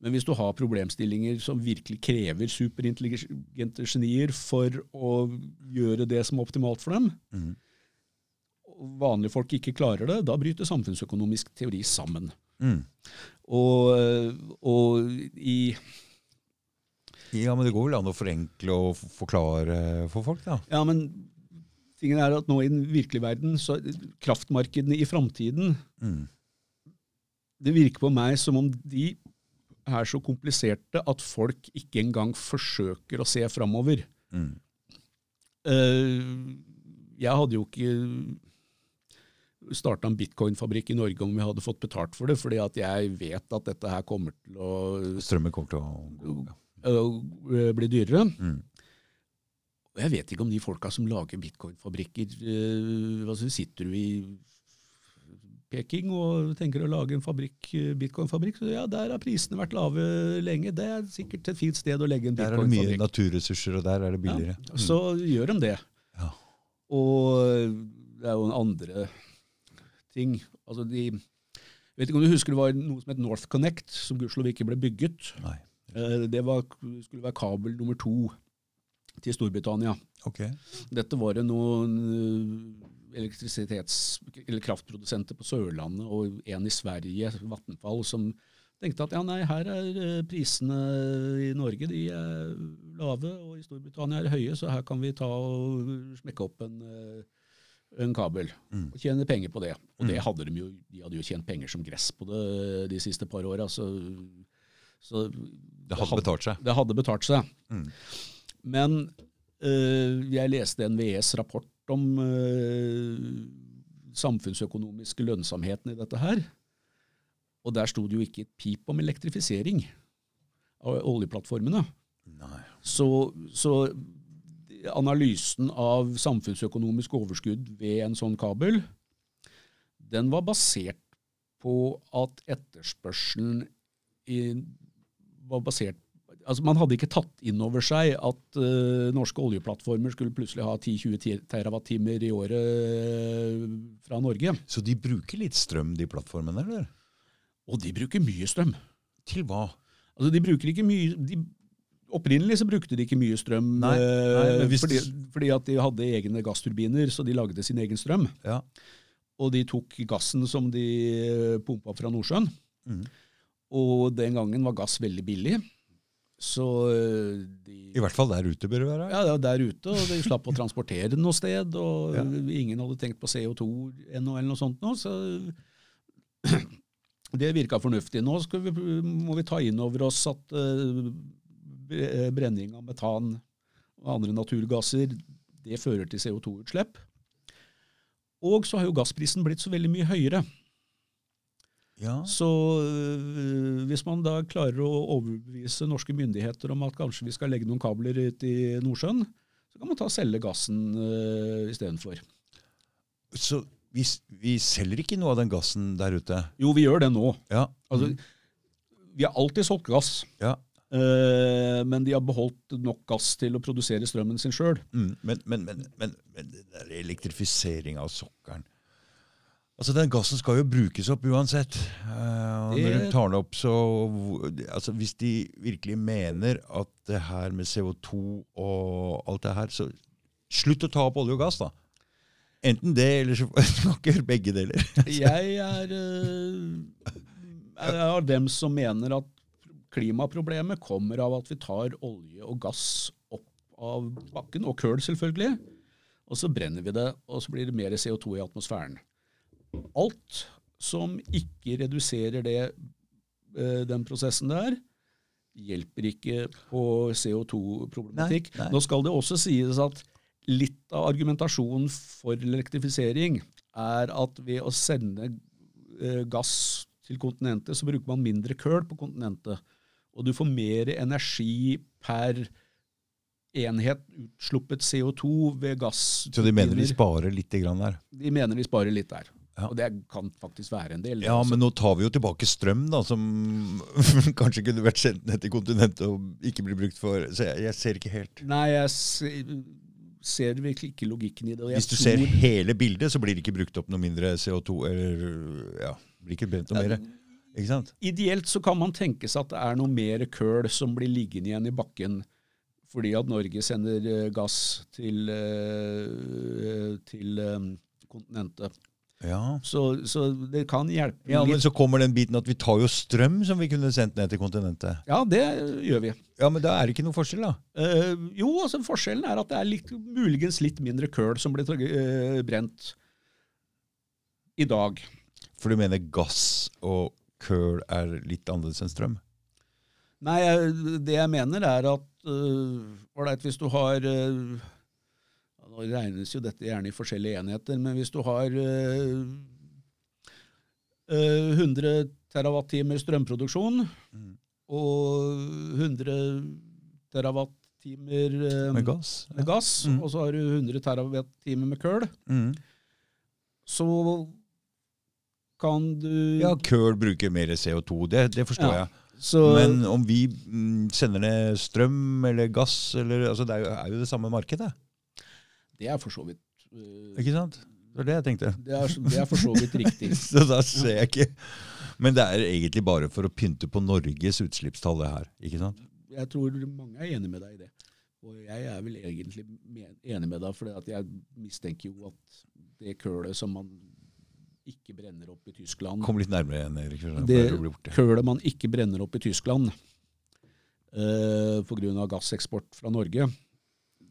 Speaker 2: Men hvis du har problemstillinger som virkelig krever superintelligente genier for å gjøre det som er optimalt for dem,
Speaker 1: Mm.
Speaker 2: og vanlige folk ikke klarer det, da bryter samfunnsøkonomisk teori sammen.
Speaker 1: Mm.
Speaker 2: Og, og i
Speaker 1: Ja, men det går vel an å forenkle og forklare for folk, da.
Speaker 2: Ja, men tingen er at nå i den virkelige verden, så kraftmarkedene i framtiden
Speaker 1: Mm.
Speaker 2: Det virker på meg som om de er så kompliserte at folk ikke engang forsøker å se framover.
Speaker 1: Mm.
Speaker 2: Eh, jeg hadde jo ikke starta en bitcoin-fabrikk i Norge om vi hadde fått betalt for det, fordi at jeg vet at dette her kommer til å
Speaker 1: Strømmen kommer til å gå. Ja.
Speaker 2: Øh, bli dyrere.
Speaker 1: Mm.
Speaker 2: Og jeg vet ikke om de folka som lager bitcoin-fabrikker øh, altså Sitter du i Peking og tenker å lage en fabrikk, øh, bitcoin-fabrikk, så ja, der har prisene vært lave lenge. Det er sikkert et fint sted å legge en
Speaker 1: Der er det mye naturressurser, og der er det billigere.
Speaker 2: Ja, så gjør de det.
Speaker 1: Ja.
Speaker 2: Og det er jo en andre ting. Altså de, Vet ikke om du husker det var noe som het North Connect, som gudskjelov ikke ble bygget.
Speaker 1: Nei.
Speaker 2: Eh, Det var, skulle være kabel nummer to til Storbritannia.
Speaker 1: Okay.
Speaker 2: Dette var det noen eh, elektrisitets- eller kraftprodusenter på Sørlandet og en i Sverige, Vattenfall, som tenkte at ja, nei, her er eh, prisene i Norge de er lave, og i Storbritannia er de høye, så her kan vi ta og smekke opp en, en kabel
Speaker 1: Mm.
Speaker 2: og tjene penger på det. Og det hadde de jo, de hadde jo tjent penger som gress på det de siste par åra. Så, så
Speaker 1: Det hadde betalt seg.
Speaker 2: det hadde betalt seg.
Speaker 1: Mm.
Speaker 2: Men eh, jeg leste NVEs rapport om eh, samfunnsøkonomiske lønnsomheten i dette her. Og der sto det jo ikke et pip om elektrifisering av oljeplattformene.
Speaker 1: Nei.
Speaker 2: Så, så analysen av samfunnsøkonomisk overskudd ved en sånn kabel, den var basert på at etterspørselen i, var basert Altså Man hadde ikke tatt inn over seg at uh, norske oljeplattformer skulle plutselig ha 10-20 terawattimer i året eh, fra Norge.
Speaker 1: Så de bruker litt strøm, de plattformene, eller?
Speaker 2: Og de bruker mye strøm.
Speaker 1: Til hva?
Speaker 2: Altså de bruker ikke mye de, Opprinnelig så brukte de ikke mye strøm
Speaker 1: Nei,
Speaker 2: eh,
Speaker 1: nei, men hvis
Speaker 2: fordi, fordi at de hadde egne gassturbiner, så de lagde sin egen strøm.
Speaker 1: Ja.
Speaker 2: Og de tok gassen som de eh, pumpa fra Nordsjøen.
Speaker 1: Mhm.
Speaker 2: Og den gangen var gass veldig billig. Så eh, de
Speaker 1: I hvert fall der ute bør det være.
Speaker 2: ja, det var der ute, og de slapp å transportere den noe sted. Og
Speaker 1: Ja.
Speaker 2: ingen hadde tenkt på CO2 ennå, eller noe sånt. Nå, så det virka fornuftig. Nå vi, må vi ta inn over oss at uh, brenning av metan og andre naturgasser det fører til CO2-utslipp. Og så har jo gassprisen blitt så veldig mye høyere.
Speaker 1: Ja.
Speaker 2: Så øh, hvis man da klarer å overbevise norske myndigheter om at kanskje vi skal legge noen kabler ut i Nordsjøen, så kan man ta og selge gassen øh, istedenfor.
Speaker 1: Så vi, vi selger ikke noe av den gassen der ute?
Speaker 2: Jo, vi gjør det nå.
Speaker 1: Ja.
Speaker 2: Altså, Vi har alltid solgt gass,
Speaker 1: ja.
Speaker 2: øh, men de har beholdt nok gass til å produsere strømmen sin sjøl.
Speaker 1: Mm. Men, men, men, men, elektrifisering av sokkelen Altså, Den gassen skal jo brukes opp uansett. Uh, og når du tar den opp, så altså, Hvis de virkelig mener at det her med CO2 og alt det her, så slutt å ta opp olje og gass, da. Enten det, eller så snakker ikke gjøre begge deler.
Speaker 2: Jeg er, øh, er av dem som mener at klimaproblemet kommer av at vi tar olje og gass opp av bakken, og køl selvfølgelig, og så brenner vi det, og så blir det mer CO2 i atmosfæren. Alt som ikke reduserer det, øh, den prosessen der, hjelper ikke på CO2-problematikk.
Speaker 1: Nei, nei.
Speaker 2: Nå skal det også sies at litt av argumentasjonen for elektrifisering er at ved å sende eh, gass til kontinentet, så bruker man mindre køl på kontinentet. Og du får mer energi per enhet utsluppet CO2 ved gass.
Speaker 1: Så de mener de sparer litt der.
Speaker 2: De mener de sparer litt der.
Speaker 1: Ja.
Speaker 2: Og det kan faktisk være en del.
Speaker 1: Ja,
Speaker 2: også.
Speaker 1: men nå tar vi jo tilbake strøm, da, som kanskje kunne vært sendt ned til kontinentet og ikke blir brukt for Så jeg, jeg ser ikke helt.
Speaker 2: Nei, jeg ser, virkelig ikke logikken i det.
Speaker 1: Hvis du ser hele bildet, så blir det ikke brukt opp noe mindre CO2. Eller ja, blir ikke brent noe mer. Ikke sant?
Speaker 2: Ideelt så kan man tenke seg at det er noe mer køl som blir liggende igjen i bakken fordi at Norge sender eh, gass til, eh, til eh, kontinentet.
Speaker 1: Ja.
Speaker 2: Så, så det kan hjelpe
Speaker 1: ja, men så kommer den biten at vi tar jo strøm som vi kunne sendt ned til kontinentet.
Speaker 2: Ja, det gjør vi.
Speaker 1: Ja, men da er det ikke noe forskjell, da.
Speaker 2: Uh, jo, altså forskjellen er at det er litt, muligens litt mindre køl som blir uh, brent i dag.
Speaker 1: For du mener gass og køl er litt annerledes enn strøm?
Speaker 2: Nei, det jeg mener er at ålreit, hvis du har ja, Nå regnes jo dette gjerne i forskjellige enheter, men hvis du har øh, øh, 100 terawattimer strømproduksjon
Speaker 1: Mm.
Speaker 2: og 100 terawattimer øh,
Speaker 1: Med gass?
Speaker 2: med gass,
Speaker 1: Mm.
Speaker 2: og så har du 100 terawattimer med køl,
Speaker 1: Mm.
Speaker 2: så kan du
Speaker 1: Ja, køl bruker mer CO2, det, det forstår
Speaker 2: Ja.
Speaker 1: jeg.
Speaker 2: så,
Speaker 1: Men om vi mm, sender ned strøm eller gass eller, altså Det er jo, er jo det samme markedet.
Speaker 2: Det er for så vidt uh,
Speaker 1: Ikke sant? Det var det jeg tenkte.
Speaker 2: det, er, det er for så vidt riktig.
Speaker 1: Så da ser jeg ikke Men det er egentlig bare for å pynte på Norges utslippstall, det her. ikke sant?
Speaker 2: Jeg tror mange er enig med deg i det. Og jeg er vel egentlig enig med deg, for jeg mistenker jo at det kølet som man ikke brenner opp i Tyskland
Speaker 1: Kom litt nærmere igjen, Erik.
Speaker 2: Det kølet man ikke brenner opp i Tyskland uh, pga. gasseksport fra Norge,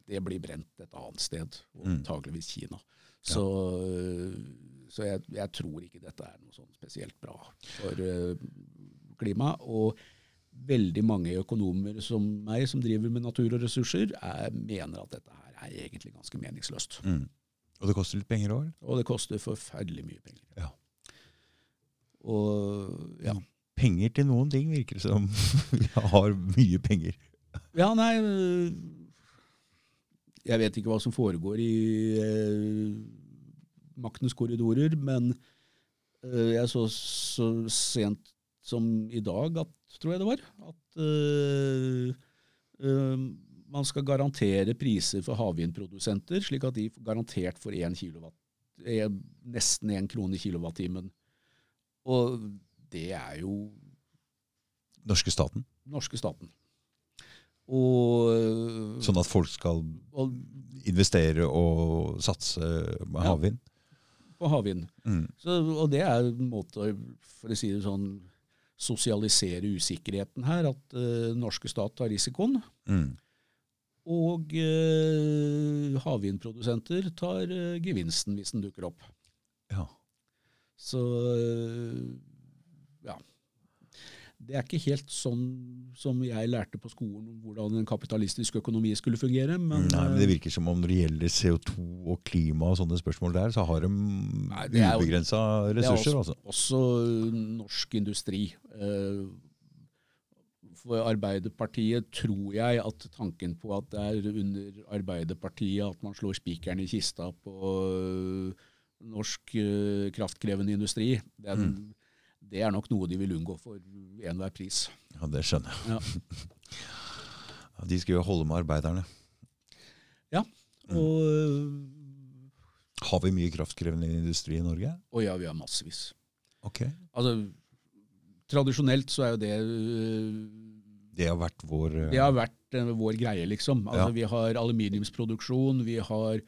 Speaker 2: det blir brent et annet sted, mm. antageligvis Kina. Så, ja. så jeg, jeg, tror ikke dette er noe sånn spesielt bra for uh, klimaet. Og veldig mange økonomer som meg, som driver med natur og ressurser, er, mener at dette her er egentlig ganske meningsløst.
Speaker 1: Mm. Og det koster litt penger òg?
Speaker 2: Og det koster forferdelig mye penger.
Speaker 1: Ja.
Speaker 2: Og ja.
Speaker 1: Penger til noen ting, virker det som. Vi har mye penger.
Speaker 2: Ja, nei Jeg vet ikke hva som foregår i eh, maktens korridorer, men eh, jeg så så sent som i dag, at, tror jeg det var, at eh, eh man skal garantere priser for havvindprodusenter, slik at de garantert får 1 kilowatt, nesten én krone kilowattimen. Og det er jo
Speaker 1: Norske staten?
Speaker 2: Norske staten. Og,
Speaker 1: sånn at folk skal og, investere og satse med ja, havvind?
Speaker 2: På havvind. Mm. Så, og det er en måte, for å si det sånn, sosialisere usikkerheten her. At uh, norske stat tar risikoen. Mm. Og uh, havvindprodusenter tar uh, gevinsten hvis den dukker opp.
Speaker 1: Ja.
Speaker 2: Så ja. Det er ikke helt sånn som jeg lærte på skolen om hvordan en kapitalistisk økonomi skulle fungere. Men,
Speaker 1: Nei, men det virker som om når det gjelder CO2 og klima og sånne spørsmål der, så har de ubegrensa ressurser. Det er også,
Speaker 2: altså. også norsk industri. Eh, for Arbeiderpartiet tror jeg at tanken på at det er under Arbeiderpartiet at man slår spikeren i kista på norsk kraftkrevende industri. Den, mm. Det er nok noe de vil unngå for enhver pris.
Speaker 1: Ja, det skjønner jeg. Ja. de skal jo holde med arbeiderne.
Speaker 2: Ja, mm. og mm.
Speaker 1: Har vi mye kraftkrevende industri i Norge?
Speaker 2: Å ja, vi har massevis.
Speaker 1: Ok.
Speaker 2: Altså, Tradisjonelt så er jo det
Speaker 1: Det har vært vår
Speaker 2: Det har vært vår greie, liksom. Altså, ja. Vi har aluminiumsproduksjon, vi har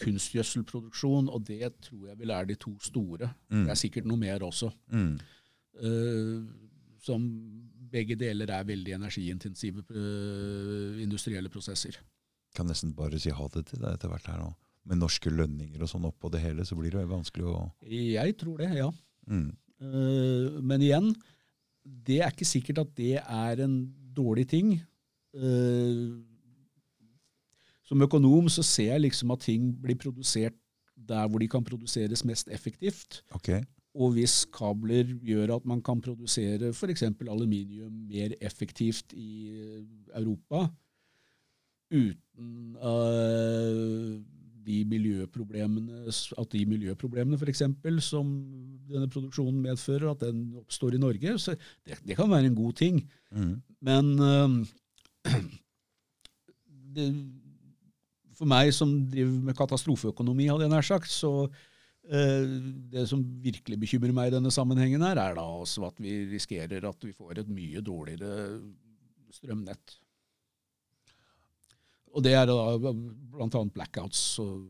Speaker 2: kunstgjødselproduksjon, og det tror jeg vil være de to store. Mm. Det er sikkert noe mer også. Mm. Uh, som begge deler er veldig energiintensive uh, industrielle prosesser.
Speaker 1: Kan nesten bare si ha det til deg etter hvert her nå. Med norske lønninger og sånn oppå det hele, så blir det jo vanskelig å
Speaker 2: Jeg tror det, ja. Mm. Uh, men igjen, det er ikke sikkert at det er en dårlig ting. Uh, som økonom så ser jeg liksom at ting blir produsert der hvor de kan produseres mest effektivt.
Speaker 1: Okay.
Speaker 2: Og hvis kabler gjør at man kan produsere f.eks. aluminium mer effektivt i eh, Europa uten uh, de miljøproblemene, at de miljøproblemene for eksempel, som denne produksjonen medfører, at den oppstår i Norge, så det, det kan være en god ting. Mm. Men uh, det, for meg som driver med katastrofeøkonomi, hadde jeg nær sagt, så eh, det som virkelig bekymrer meg i denne sammenhengen, her, er da også at vi risikerer at vi får et mye dårligere strømnett. Og det er da bl.a. blackouts og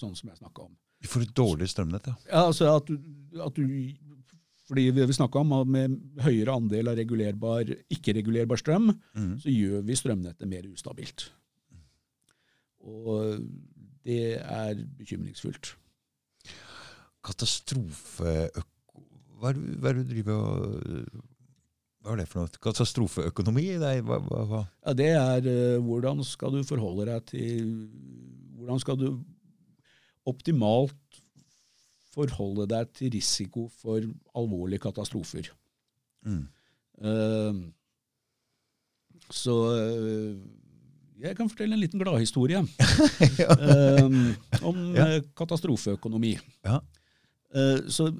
Speaker 2: sånn som jeg snakka om.
Speaker 1: Vi får et dårlig strømnett, ja.
Speaker 2: ja altså at du, at du fordi vi vil snakke om at Med høyere andel av regulerbar, ikke-regulerbar strøm, mm. så gjør vi strømnettet mer ustabilt. Og det er bekymringsfullt.
Speaker 1: Katastrofe... Hva er det du driver og hva er det for noe? Katastrofeøkonomi? Nei, hva, hva, hva?
Speaker 2: Ja, det er uh, hvordan skal du forholde deg til Hvordan skal du optimalt forholde deg til risiko for alvorlige katastrofer? Mm. Uh, så uh, jeg kan fortelle en liten gladhistorie um, om ja. Eh, katastrofeøkonomi.
Speaker 1: Ja.
Speaker 2: Uh, så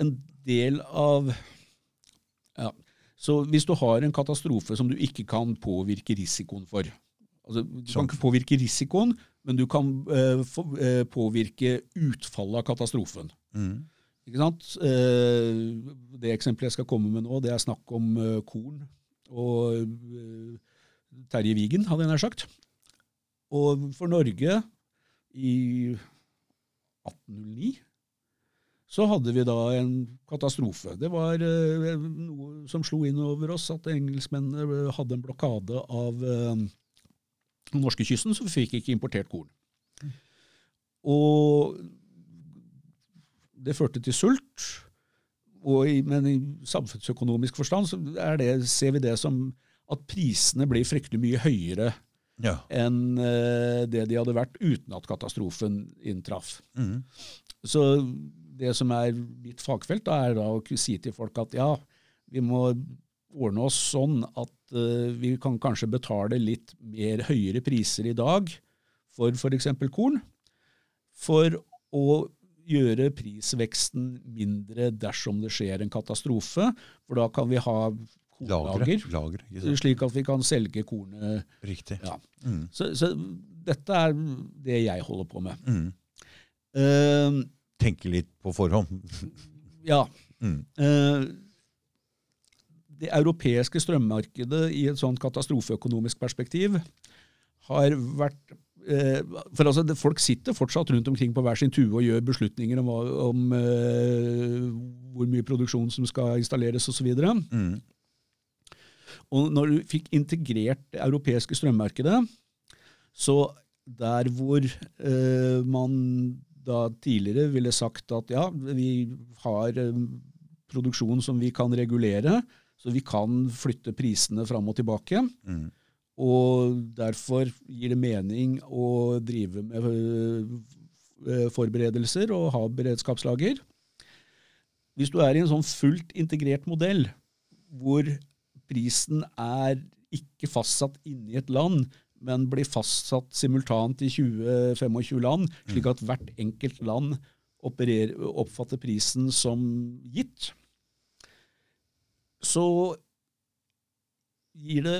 Speaker 2: en del av ja, Så hvis du har en katastrofe som du ikke kan påvirke risikoen for altså, Du kan ikke påvirke risikoen, men du kan uh, få, uh, påvirke utfallet av katastrofen. Mm. Ikke sant? Eh, det eksempelet jeg skal komme med nå, det er snakk om eh, korn og eh, Terje Vigen, hadde jeg nær sagt. Og for Norge i 1809 så hadde vi da en katastrofe. Det var eh, noe som slo inn over oss, at engelskmennene hadde en blokade av eh, norskekysten, så vi fikk ikke importert korn. Og det førte til sult. I, men i samfunnsøkonomisk forstand så det, ser vi det som at prisene blir fryktelig mye høyere
Speaker 1: Ja.
Speaker 2: enn eh, det de hadde vært uten at katastrofen inntraff.
Speaker 1: Mm.
Speaker 2: Så det som er mitt fagfelt, da, er da å si til folk at ja, vi må ordne oss sånn at uh, vi kan kanskje betale litt mer høyere priser i dag for f.eks. korn, for å gjøre prisveksten mindre dersom det skjer en katastrofe. For da kan vi ha. Kornlager,
Speaker 1: lager, lager
Speaker 2: slik at vi kan selge kornet.
Speaker 1: Riktig.
Speaker 2: Ja.
Speaker 1: Mm.
Speaker 2: Så, så dette er det jeg holder på med.
Speaker 1: Mm.
Speaker 2: Uh,
Speaker 1: Tenke litt på forhånd.
Speaker 2: ja.
Speaker 1: Mm.
Speaker 2: Uh, det europeiske strømmarkedet i et sånt katastrofeøkonomisk perspektiv har vært eh, For altså, det, folk sitter fortsatt rundt omkring på hver sin tue og gjør beslutninger om, om eh, hvor mye produksjon som skal installeres osv.
Speaker 1: Mhm.
Speaker 2: Og når du fikk integrert det europeiske strømmarkedet, så der hvor eh, man da tidligere ville sagt at ja, vi har eh, produksjon som vi kan regulere, så vi kan flytte prisene fram og tilbake.
Speaker 1: Mm.
Speaker 2: Og derfor gir det mening å drive med øh, forberedelser og ha beredskapslager. Hvis du er i en sånn fullt integrert modell, hvor prisen er ikke fastsatt inni et land, men blir fastsatt simultant i 20-25 land, slik at hvert enkelt land opererer, oppfatter prisen som gitt, så gir det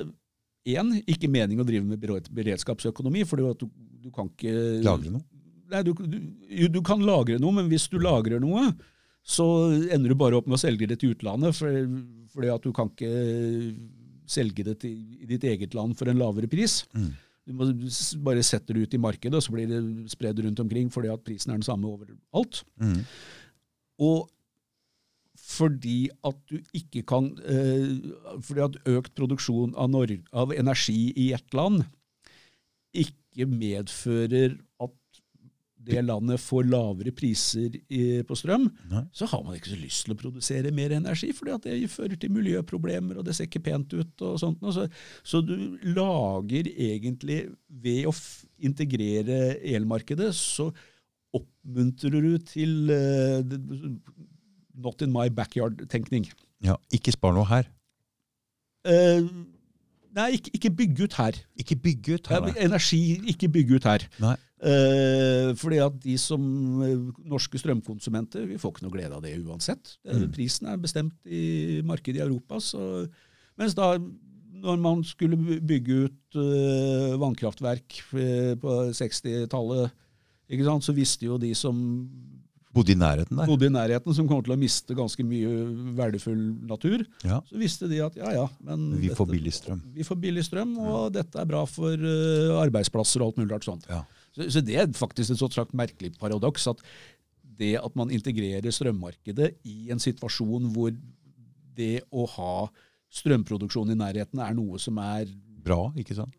Speaker 2: én, ikke mening å drive med beredskapsøkonomi, for du, du kan ikke
Speaker 1: Lagre noe?
Speaker 2: Nei, du, du, du kan lagre noe, men hvis du lagrer noe, så ender du bare opp med å selge det til utlandet, for, fordi at du kan ikke selge det til, i ditt eget land for en lavere pris.
Speaker 1: Mm.
Speaker 2: Du må bare sette det ut i markedet, og så blir det spredd rundt omkring fordi at prisen er den samme overalt.
Speaker 1: Mm.
Speaker 2: Og fordi at du ikke kan eh, Fordi at økt produksjon av, av energi i ett land ikke medfører det landet får lavere priser i, på strøm,
Speaker 1: Nei.
Speaker 2: så har man ikke så lyst til å produsere mer energi, fordi det fører til miljøproblemer, og det ser ikke pent ut. og sånt. og Så, så du lager egentlig, ved å integrere elmarkedet, så oppmuntrer du til uh, not in my backyard-tenkning.
Speaker 1: Ja, ikke spar noe her.
Speaker 2: Eh, nei, ikke, ikke bygge ut her.
Speaker 1: Ikke bygge ut her. nei.
Speaker 2: energi, ikke bygge ut her.
Speaker 1: Nei.
Speaker 2: Eh, fordi at de som eh, norske strømkonsumenter, vi får ikke noe glede av det uansett.
Speaker 1: Mm.
Speaker 2: Prisen er bestemt i markedet i Europa. Så, mens da, når man skulle bygge ut eh, vannkraftverk eh, på 60-tallet, så visste jo de som
Speaker 1: Bodde i nærheten der.
Speaker 2: bodde i nærheten, som kommer til å miste ganske mye verdifull natur,
Speaker 1: Ja.
Speaker 2: så visste de at ja ja, men
Speaker 1: Vi får billig strøm.
Speaker 2: vi får billig strøm, og dette er bra for uh, arbeidsplasser og alt mulig rart sånt.
Speaker 1: Ja.
Speaker 2: Så, så det er faktisk et sånt slags merkelig paradoks at det at man integrerer strømmarkedet i en situasjon hvor det å ha strømproduksjon i nærheten er noe som, er,
Speaker 1: Bra, ikke sant?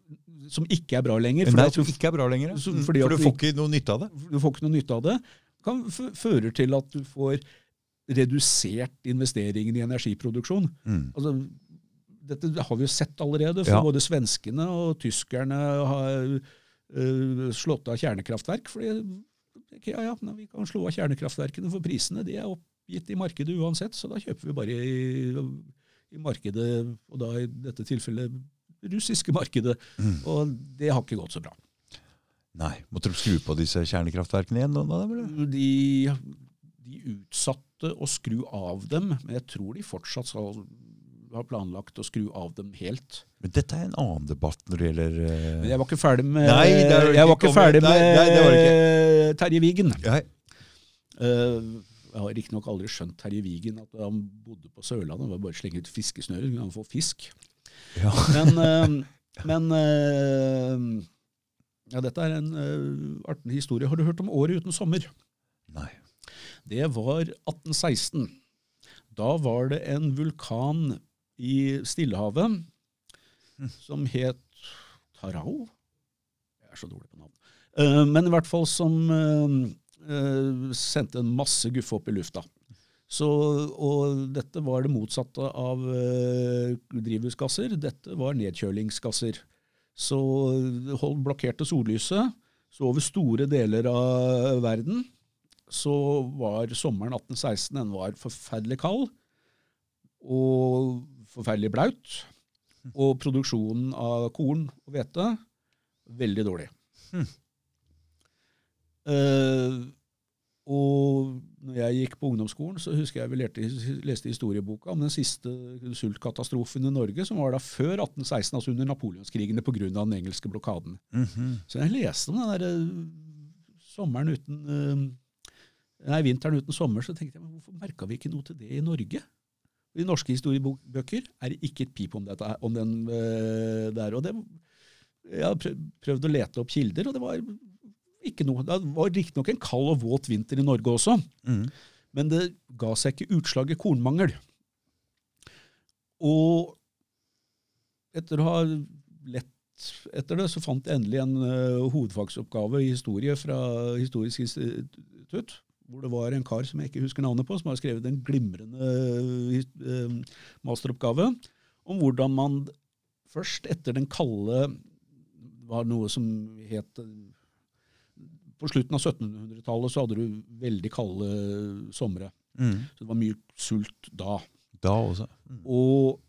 Speaker 2: som ikke er bra lenger.
Speaker 1: Nei, som ikke er bra lenger. ja.
Speaker 2: Så-
Speaker 1: Mm, For du får ikke noe nytte av det.
Speaker 2: du får ikke noe nytte av det. Kan fører til at du får redusert investeringen i energiproduksjon.
Speaker 1: Mm.
Speaker 2: Altså, dette har vi jo sett allerede, for
Speaker 1: Ja.
Speaker 2: både svenskene og tyskerne har uh, slått av kjernekraftverk. fordi ja, ja, Vi kan slå av kjernekraftverkene, for prisene de er oppgitt i markedet uansett. Så da kjøper vi bare i, i markedet, og da i dette tilfellet russiske markedet.
Speaker 1: Mm.
Speaker 2: Og det har ikke gått så bra.
Speaker 1: Nei, Måtte du skru på disse kjernekraftverkene igjen? da, eller?
Speaker 2: De, de utsatte å skru av dem, men jeg tror de fortsatt skal har planlagt å skru av dem helt.
Speaker 1: Men dette er en annen debatt når det gjelder uh...
Speaker 2: Men jeg var ikke ferdig med,
Speaker 1: Nei, er
Speaker 2: jeg var
Speaker 1: ikke
Speaker 2: ikke ferdig med
Speaker 1: nei, nei, ikke.
Speaker 2: Terje Vigen.
Speaker 1: Nei.
Speaker 2: Eh, Jeg har riktignok aldri skjønt Terje Vigen at han bodde på Sørlandet. Det var bare slenge ut så kunne han få fisk.
Speaker 1: Ja.
Speaker 2: Men, uh, men ja, dette er en uh, artig historie. Har du hørt om Året uten sommer?
Speaker 1: Nei.
Speaker 2: Det var 1816. Da var det en vulkan i Stillehavet som het Tarao. Jeg er så dårlig på navn. Uh, men i hvert fall som uh, sendte en masse guffe opp i lufta. Så, og dette var det motsatte av drivhusgasser. Dette var nedkjølingsgasser. Så hold, blokkerte sollyset. Så over store deler av verden så var sommeren 1816 den var forferdelig kald og forferdelig blaut. Og produksjonen av korn og hvete veldig dårlig. Eh, og når jeg gikk på ungdomsskolen, så husker jeg vi lerte, leste historieboka om den siste sultkatastrofen i Norge, som var da før 1816, altså under napoleonskrigene pga. den engelske blokaden.
Speaker 1: Mhm.
Speaker 2: Så jeg leste om den der eh, sommeren uten eh, Nei, vinteren uten sommer, så tenkte jeg men hvorfor merka vi ikke noe til det i Norge? I norske historiebøker er det ikke et pip om, dette, om den eh, der. og det, Jeg har prøvd å lete opp kilder, og det var noe. Det var riktignok en kald og våt vinter i Norge også,
Speaker 1: mm.
Speaker 2: men det ga seg ikke utslag i kornmangel. Og etter å ha lett etter det, så fant jeg endelig en uh, hovedfagsoppgave i historie fra Historisk institutt, hvor det var en kar som jeg ikke husker navnet på, som har skrevet en glimrende uh, masteroppgave om hvordan man først etter den kalde var noe som het På slutten av 1700-tallet så hadde du veldig kalde somre.
Speaker 1: Mm.
Speaker 2: Så det var mye sult da.
Speaker 1: Da også. Mm.
Speaker 2: Og,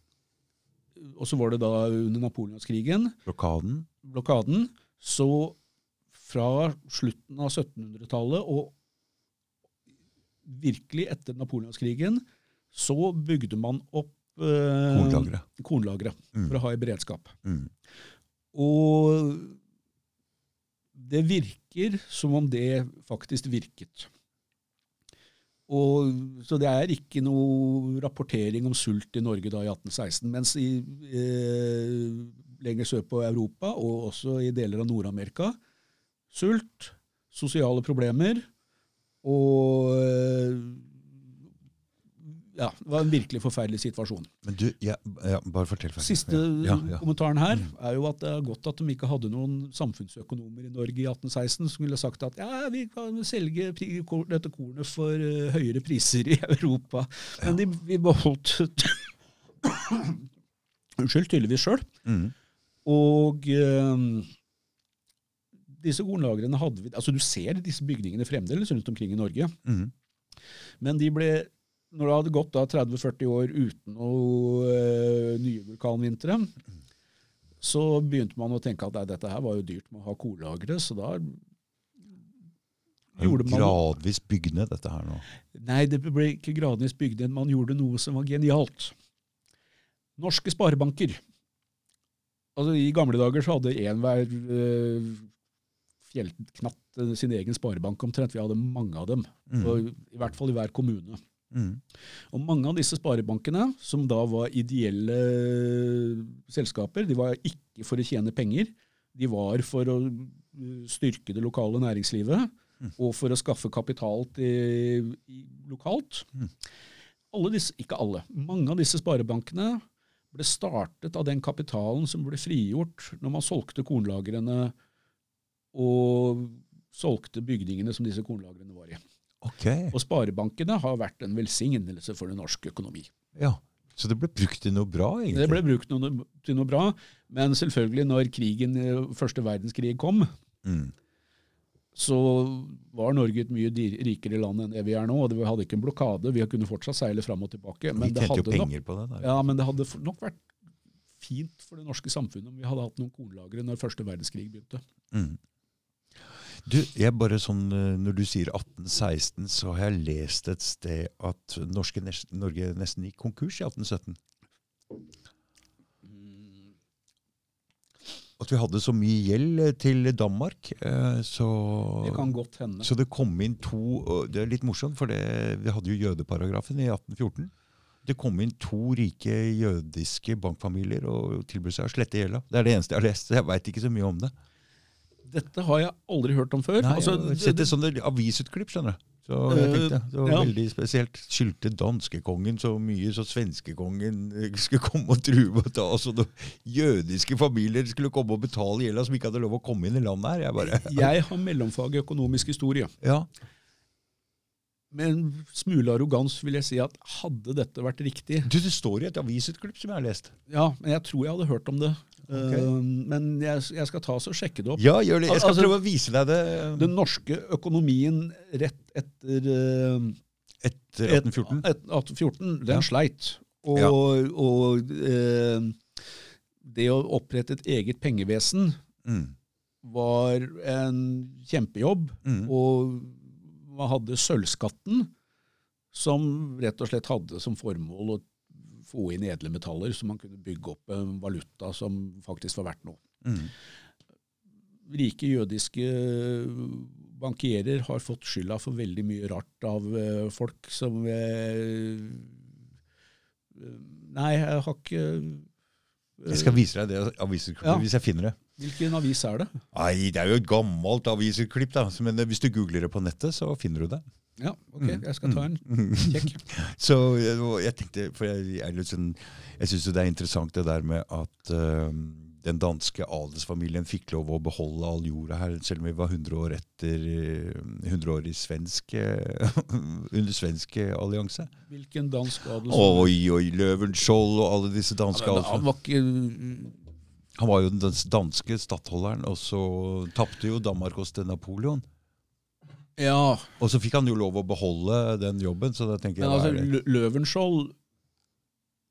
Speaker 2: og så var det da under napoleonskrigen,
Speaker 1: Blokaden.
Speaker 2: blokaden, så fra slutten av 1700-tallet og virkelig etter napoleonskrigen, så bygde man opp eh,
Speaker 1: Kornlagre.
Speaker 2: kornlagre
Speaker 1: Mm.
Speaker 2: for å ha i beredskap.
Speaker 1: Mhm.
Speaker 2: Og det virker som om det faktisk virket. Og, så det er ikke noe rapportering om sult i Norge da i 1816. Mens i, eh, lenger sør på Europa, og også i deler av Nord-Amerika, sult, sosiale problemer og eh, Ja, det var en virkelig forferdelig situasjon.
Speaker 1: Men du, ja, ja, bare fortell. ferdig.
Speaker 2: Siste kommentaren her er jo at det er godt at de ikke hadde noen samfunnsøkonomer i Norge i 1816 som ville sagt at ja, vi kan selge dette kornet for eh, høyere priser i Europa. Men de, vi beholdt Unnskyld, tydeligvis sjøl.
Speaker 1: Mm.
Speaker 2: Og um, disse kornlagrene hadde vi Altså, du ser disse bygningene fremdeles rundt omkring i Norge.
Speaker 1: Mm.
Speaker 2: Men de ble, når det hadde gått 30-40 år uten noe eh, nye vulkanvintre, så begynte man å tenke at nei, dette her var jo dyrt med å ha korlagre, så da gjorde man
Speaker 1: Gradvis bygd ned dette her nå.
Speaker 2: Nei, det ble ikke gradvis bygd ned. Man gjorde noe som var genialt. Norske sparebanker. Altså, I gamle dager så hadde enhver uh, fjellknatt eh, sin egen sparebank omtrent. Vi hadde mange av dem. mm. I hvert fall i hver kommune.
Speaker 1: Mhm.
Speaker 2: Og mange av disse sparebankene, som da var ideelle selskaper, de var ikke for å tjene penger. De var for å uh, styrke det lokale næringslivet og for å skaffe kapital til, lokalt.
Speaker 1: Mm.
Speaker 2: Alle disse, ikke alle, mange av disse sparebankene ble startet av den kapitalen som ble frigjort når man solgte kornlagrene og solgte bygningene som disse kornlagrene var i.
Speaker 1: Ok.
Speaker 2: Og sparebankene har vært en velsignelse for den norske økonomi.
Speaker 1: Ja. Så det ble brukt til noe bra, egentlig?
Speaker 2: Det ble brukt noe, til noe bra, men selvfølgelig når krigen, første verdenskrig kom,
Speaker 1: mm.
Speaker 2: så var Norge et mye rikere land enn det vi er nå. og Vi hadde ikke en blokade, vi kunne fortsatt seile fram og tilbake. Men det, hadde nok,
Speaker 1: på det. Der.
Speaker 2: ja, men det hadde nok vært fint for det norske samfunnet om vi hadde hatt noen kornlagre når første verdenskrig begynte.
Speaker 1: Mm. Du, jeg bare sånn, eh, Når du sier 1816, så har jeg lest et sted at norske, Norge nesten gikk konkurs i 1817. At vi hadde så mye gjeld eh, til Danmark. eh, Så
Speaker 2: Det kan godt hende.
Speaker 1: Så det kom inn to Det er litt morsomt, for det, vi hadde jo jødeparagrafen i 1814. Det kom inn to rike jødiske bankfamilier og tilbød seg å slette gjelda. Det er det eneste jeg har lest. Jeg veit ikke så mye om det.
Speaker 2: Dette har jeg aldri hørt om før.
Speaker 1: Nei,
Speaker 2: Altså,
Speaker 1: jeg sett et sånt avisutklipp, skjønner du. Så jeg
Speaker 2: Eh,
Speaker 1: tenkte, Det var
Speaker 2: ja.
Speaker 1: veldig spesielt. Skyldte danskekongen så mye, så svenskekongen eh, skulle komme og true med å ta noen jødiske familier skulle komme og betale gjelda som ikke hadde lov å komme inn i landet her. Jeg bare,
Speaker 2: jeg har mellomfag i økonomisk historie.
Speaker 1: ja,
Speaker 2: Med en smule arrogans vil jeg si at hadde dette vært riktig
Speaker 1: du, Det står i et avisutklipp som jeg har lest.
Speaker 2: Ja, men jeg tror jeg hadde hørt om det.
Speaker 1: Okay.
Speaker 2: Uh, men jeg, jeg skal ta oss og sjekke det opp.
Speaker 1: Ja, gjør det. Jeg skal
Speaker 2: Altså,
Speaker 1: prøve å vise deg det
Speaker 2: Den norske økonomien rett etter uh,
Speaker 1: etter 1814.
Speaker 2: et- 1814, den
Speaker 1: Ja.
Speaker 2: sleit. Og,
Speaker 1: Ja.
Speaker 2: og uh, det å opprette et eget pengevesen
Speaker 1: Mm.
Speaker 2: var en kjempejobb.
Speaker 1: Mm.
Speaker 2: Og man hadde sølvskatten, som rett og slett hadde som formål å få inn edle metaller, så man kunne bygge opp en valuta som faktisk var verdt noe.
Speaker 1: Mm.
Speaker 2: Rike jødiske bankierer har fått skylda for veldig mye rart av eh, folk som eh, Nei, jeg har ikke eh,
Speaker 1: Jeg skal vise deg det avisutklippet
Speaker 2: Ja.
Speaker 1: hvis jeg finner det.
Speaker 2: Hvilken avis er det?
Speaker 1: Nei, det er jo et gammelt avisklipp. da. Men hvis du googler det på nettet, så finner du det.
Speaker 2: Ja, ok, jeg skal ta en
Speaker 1: Mm.
Speaker 2: kjekk.
Speaker 1: Så jeg, jeg tenkte, for jeg, jeg, sånn, jeg syns det er interessant det der med at uh, den danske adelsfamilien fikk lov å beholde all jorda her, selv om vi var 100 år etter eh, 100 år i svensk eh, under svensk eh, allianse.
Speaker 2: Hvilken dansk adelsfamilie?
Speaker 1: Oi, oi, Løvenskiold og alle disse danske
Speaker 2: ja,
Speaker 1: adelsfamiliene. Han var jo den danske stattholderen, og så tapte jo Danmark hos til Napoleon.
Speaker 2: Ja,
Speaker 1: Og så fikk han jo lov å beholde den jobben, så da tenker jeg
Speaker 2: men altså,
Speaker 1: det?
Speaker 2: Løvenskiold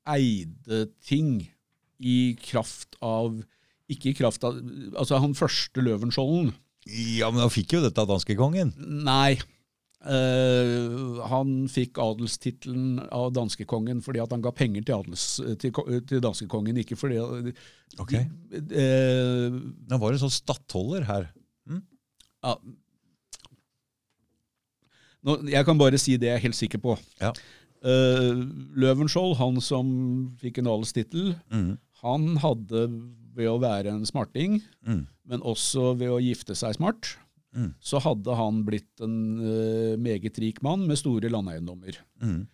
Speaker 2: eide ting i kraft av Ikke i kraft av Altså, han første Løvenskjolden
Speaker 1: Ja, men han fikk jo dette av danskekongen.
Speaker 2: Nei. Eh, han fikk adelstittelen av danskekongen fordi at han ga penger til, adels, til, til danskekongen, ikke fordi
Speaker 1: Ok.
Speaker 2: eh,
Speaker 1: Han var en sånn stattholder her.
Speaker 2: ja. Nå, Jeg kan bare si det jeg er helt sikker på.
Speaker 1: Ja.
Speaker 2: Uh, Løvenskiold, han som fikk en adelstittel,
Speaker 1: Mm.
Speaker 2: han hadde ved å være en smarting,
Speaker 1: Mm.
Speaker 2: men også ved å gifte seg smart,
Speaker 1: Mm.
Speaker 2: så hadde han blitt en uh, meget rik mann med store landeiendommer.
Speaker 1: Mm.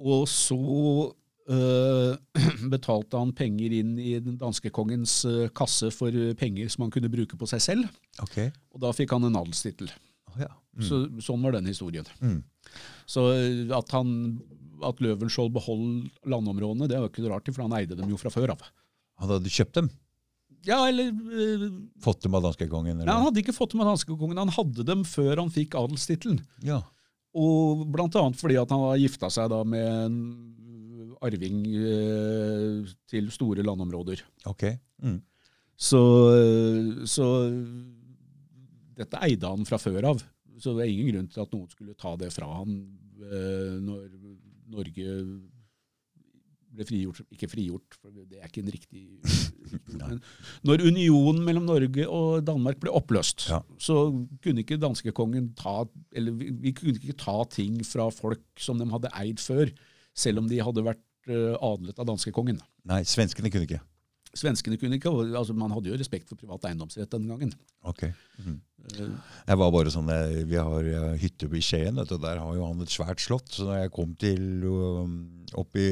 Speaker 2: Og så uh, betalte han penger inn i den danske kongens uh, kasse for penger som han kunne bruke på seg selv,
Speaker 1: Okay.
Speaker 2: og da fikk han en adelstittel.
Speaker 1: Oh, ja. Mm.
Speaker 2: Så, sånn var den historien.
Speaker 1: Mm.
Speaker 2: Så at, han, at Løvenskiold beholdt landområdene, det var ikke rart, for han eide dem jo fra før av.
Speaker 1: Han hadde kjøpt dem?
Speaker 2: Ja, eller Uh,
Speaker 1: Fått dem av danskekongen?
Speaker 2: Nei. Han hadde ikke fått dem av danskekongen, han hadde dem før han fikk adelstittelen.
Speaker 1: Ja.
Speaker 2: Og blant annet fordi at han gifta seg da med en arving uh, til store landområder.
Speaker 1: Ok. Mm.
Speaker 2: Så, eh, så dette eide han fra før av. Så det er ingen grunn til at noen skulle ta det fra han uh, når Norge ble frigjort. Ikke frigjort, for det er ikke en riktig men Når unionen mellom Norge og Danmark ble oppløst,
Speaker 1: Ja.
Speaker 2: så kunne ikke danskekongen ta Eller vi, vi kunne ikke ta ting fra folk som de hadde eid før, selv om de hadde vært eh, adlet av danskekongen.
Speaker 1: Nei, svenskene kunne ikke.
Speaker 2: Svenskene kunne ikke, altså Man hadde jo respekt for privat eiendomsrett den gangen.
Speaker 1: Ok. Mm. Jeg var bare sånn, eh, Vi har eh, hytte i Skien, og der har jo han et svært slott. Så da jeg kom til um, opp i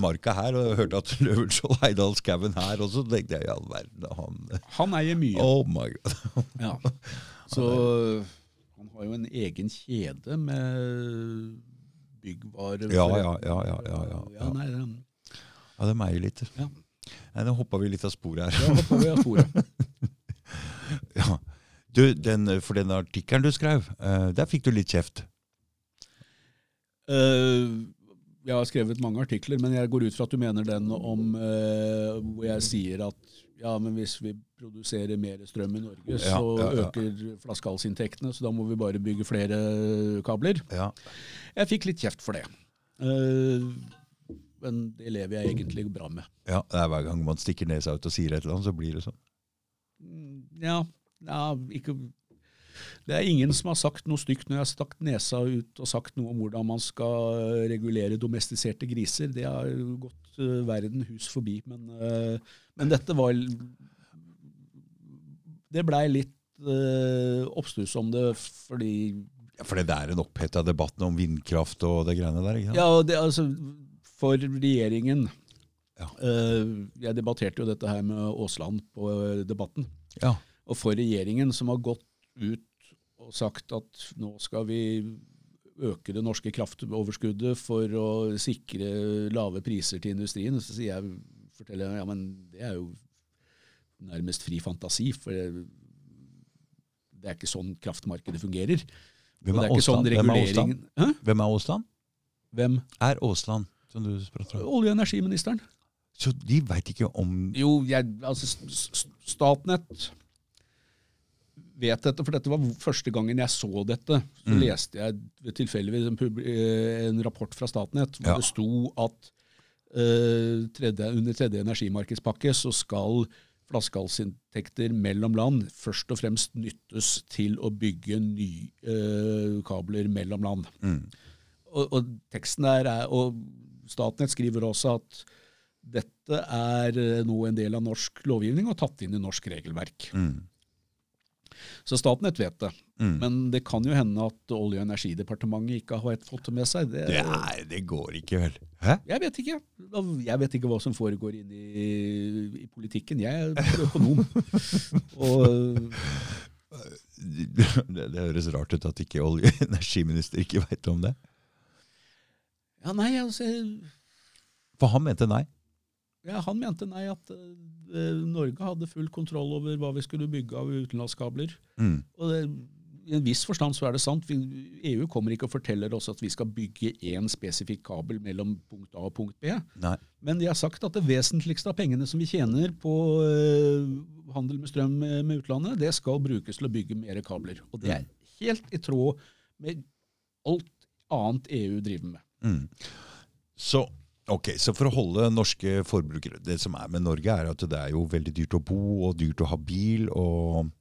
Speaker 1: marka her og hørte at Løvenskiold eide all skauen her også, så tenkte jeg i all verden han,
Speaker 2: Han eier mye.
Speaker 1: Oh my god.
Speaker 2: Ja. Så han har jo en egen kjede med byggvarer.
Speaker 1: Ja, ja, ja. ja, ja, ja,
Speaker 2: Ja, nei,
Speaker 1: Ja, det meier litt.
Speaker 2: Ja.
Speaker 1: Nei, Nå hoppa vi litt av sporet her.
Speaker 2: Ja, vi av sporet.
Speaker 1: Ja. Du, den, for den artikkelen du skrev, eh, der fikk du litt kjeft.
Speaker 2: Uh, jeg har skrevet mange artikler, men jeg går ut fra at du mener den om uh, hvor jeg sier at ja, men hvis vi produserer mer strøm i Norge, så
Speaker 1: ja, ja.
Speaker 2: øker flaskehalsinntektene, så da må vi bare bygge flere kabler.
Speaker 1: Ja.
Speaker 2: Jeg fikk litt kjeft for det. Eh, men det lever jeg egentlig bra med.
Speaker 1: ja, det er Hver gang man stikker nesa ut og sier et eller annet, så blir det sånn.
Speaker 2: Ja, ja ikke det er ingen som har sagt noe stygt når jeg har stakk nesa ut og sagt noe om hvordan man skal regulere domestiserte griser. Det har gått uh, verden hus forbi. Men, uh, men dette var Det blei litt uh, oppstuss om det fordi
Speaker 1: ja, Fordi det er en oppheta debatt om vindkraft og det greiene der? ikke sant?
Speaker 2: Ja, det, altså, for regjeringen
Speaker 1: Ja.
Speaker 2: uh, Jeg debatterte jo dette her med Aasland på Debatten.
Speaker 1: Ja.
Speaker 2: Og for regjeringen, som har gått ut og sagt at nå skal vi øke det norske kraftoverskuddet for å sikre lave priser til industrien, så sier jeg forteller jeg, ja, men det er jo nærmest fri fantasi. For det, det er ikke sånn kraftmarkedet fungerer.
Speaker 1: Hvem er
Speaker 2: det er sånn?
Speaker 1: Hvem er Aasland? Hvem er Aasland? Som du prater om.
Speaker 2: Olje- og energiministeren.
Speaker 1: Så de veit ikke om
Speaker 2: Jo, jeg, altså Statnett vet dette, for dette var første gangen jeg så dette. Så
Speaker 1: Mm.
Speaker 2: leste jeg tilfeldigvis en, eh, en rapport fra Statnett hvor
Speaker 1: Ja.
Speaker 2: det sto at uh, tredje, under tredje energimarkedspakke så skal flaskehalsinntekter mellom land først og fremst nyttes til å bygge nye uh, kabler mellom land.
Speaker 1: mm.
Speaker 2: Og, og teksten der er, og Statnett skriver også at dette er eh, nå en del av norsk lovgivning og tatt inn i norsk regelverk.
Speaker 1: Mm.
Speaker 2: Så Statnett vet det.
Speaker 1: Mm.
Speaker 2: Men det kan jo hende at Olje- og energidepartementet ikke har fått det med seg. Det,
Speaker 1: Det, er, det går ikke, vel? Hæ?
Speaker 2: Jeg vet ikke. Jeg vet ikke hva som foregår inne i, i politikken. Jeg er økonom. og
Speaker 1: Det, det høres rart ut at ikke olje- og energiminister ikke veit om det.
Speaker 2: Ja, nei, altså
Speaker 1: For han mente nei.
Speaker 2: ja, Han mente nei, at eh, Norge hadde full kontroll over hva vi skulle bygge av utenlandskabler.
Speaker 1: Mm.
Speaker 2: Og det, I en viss forstand så er det sant. Vi, EU kommer ikke og forteller oss at vi skal bygge én spesifikk kabel mellom punkt A og punkt B.
Speaker 1: Nei.
Speaker 2: Men de har sagt at det vesentligste av pengene som vi tjener på øh, handel med strøm med, med utlandet, det skal brukes til å bygge mer kabler. Og det er helt i tråd med alt annet EU driver med.
Speaker 1: Mm. Så, okay, så for å holde norske forbrukere Det som er med Norge, er at det er jo veldig dyrt å bo og dyrt å ha bil. og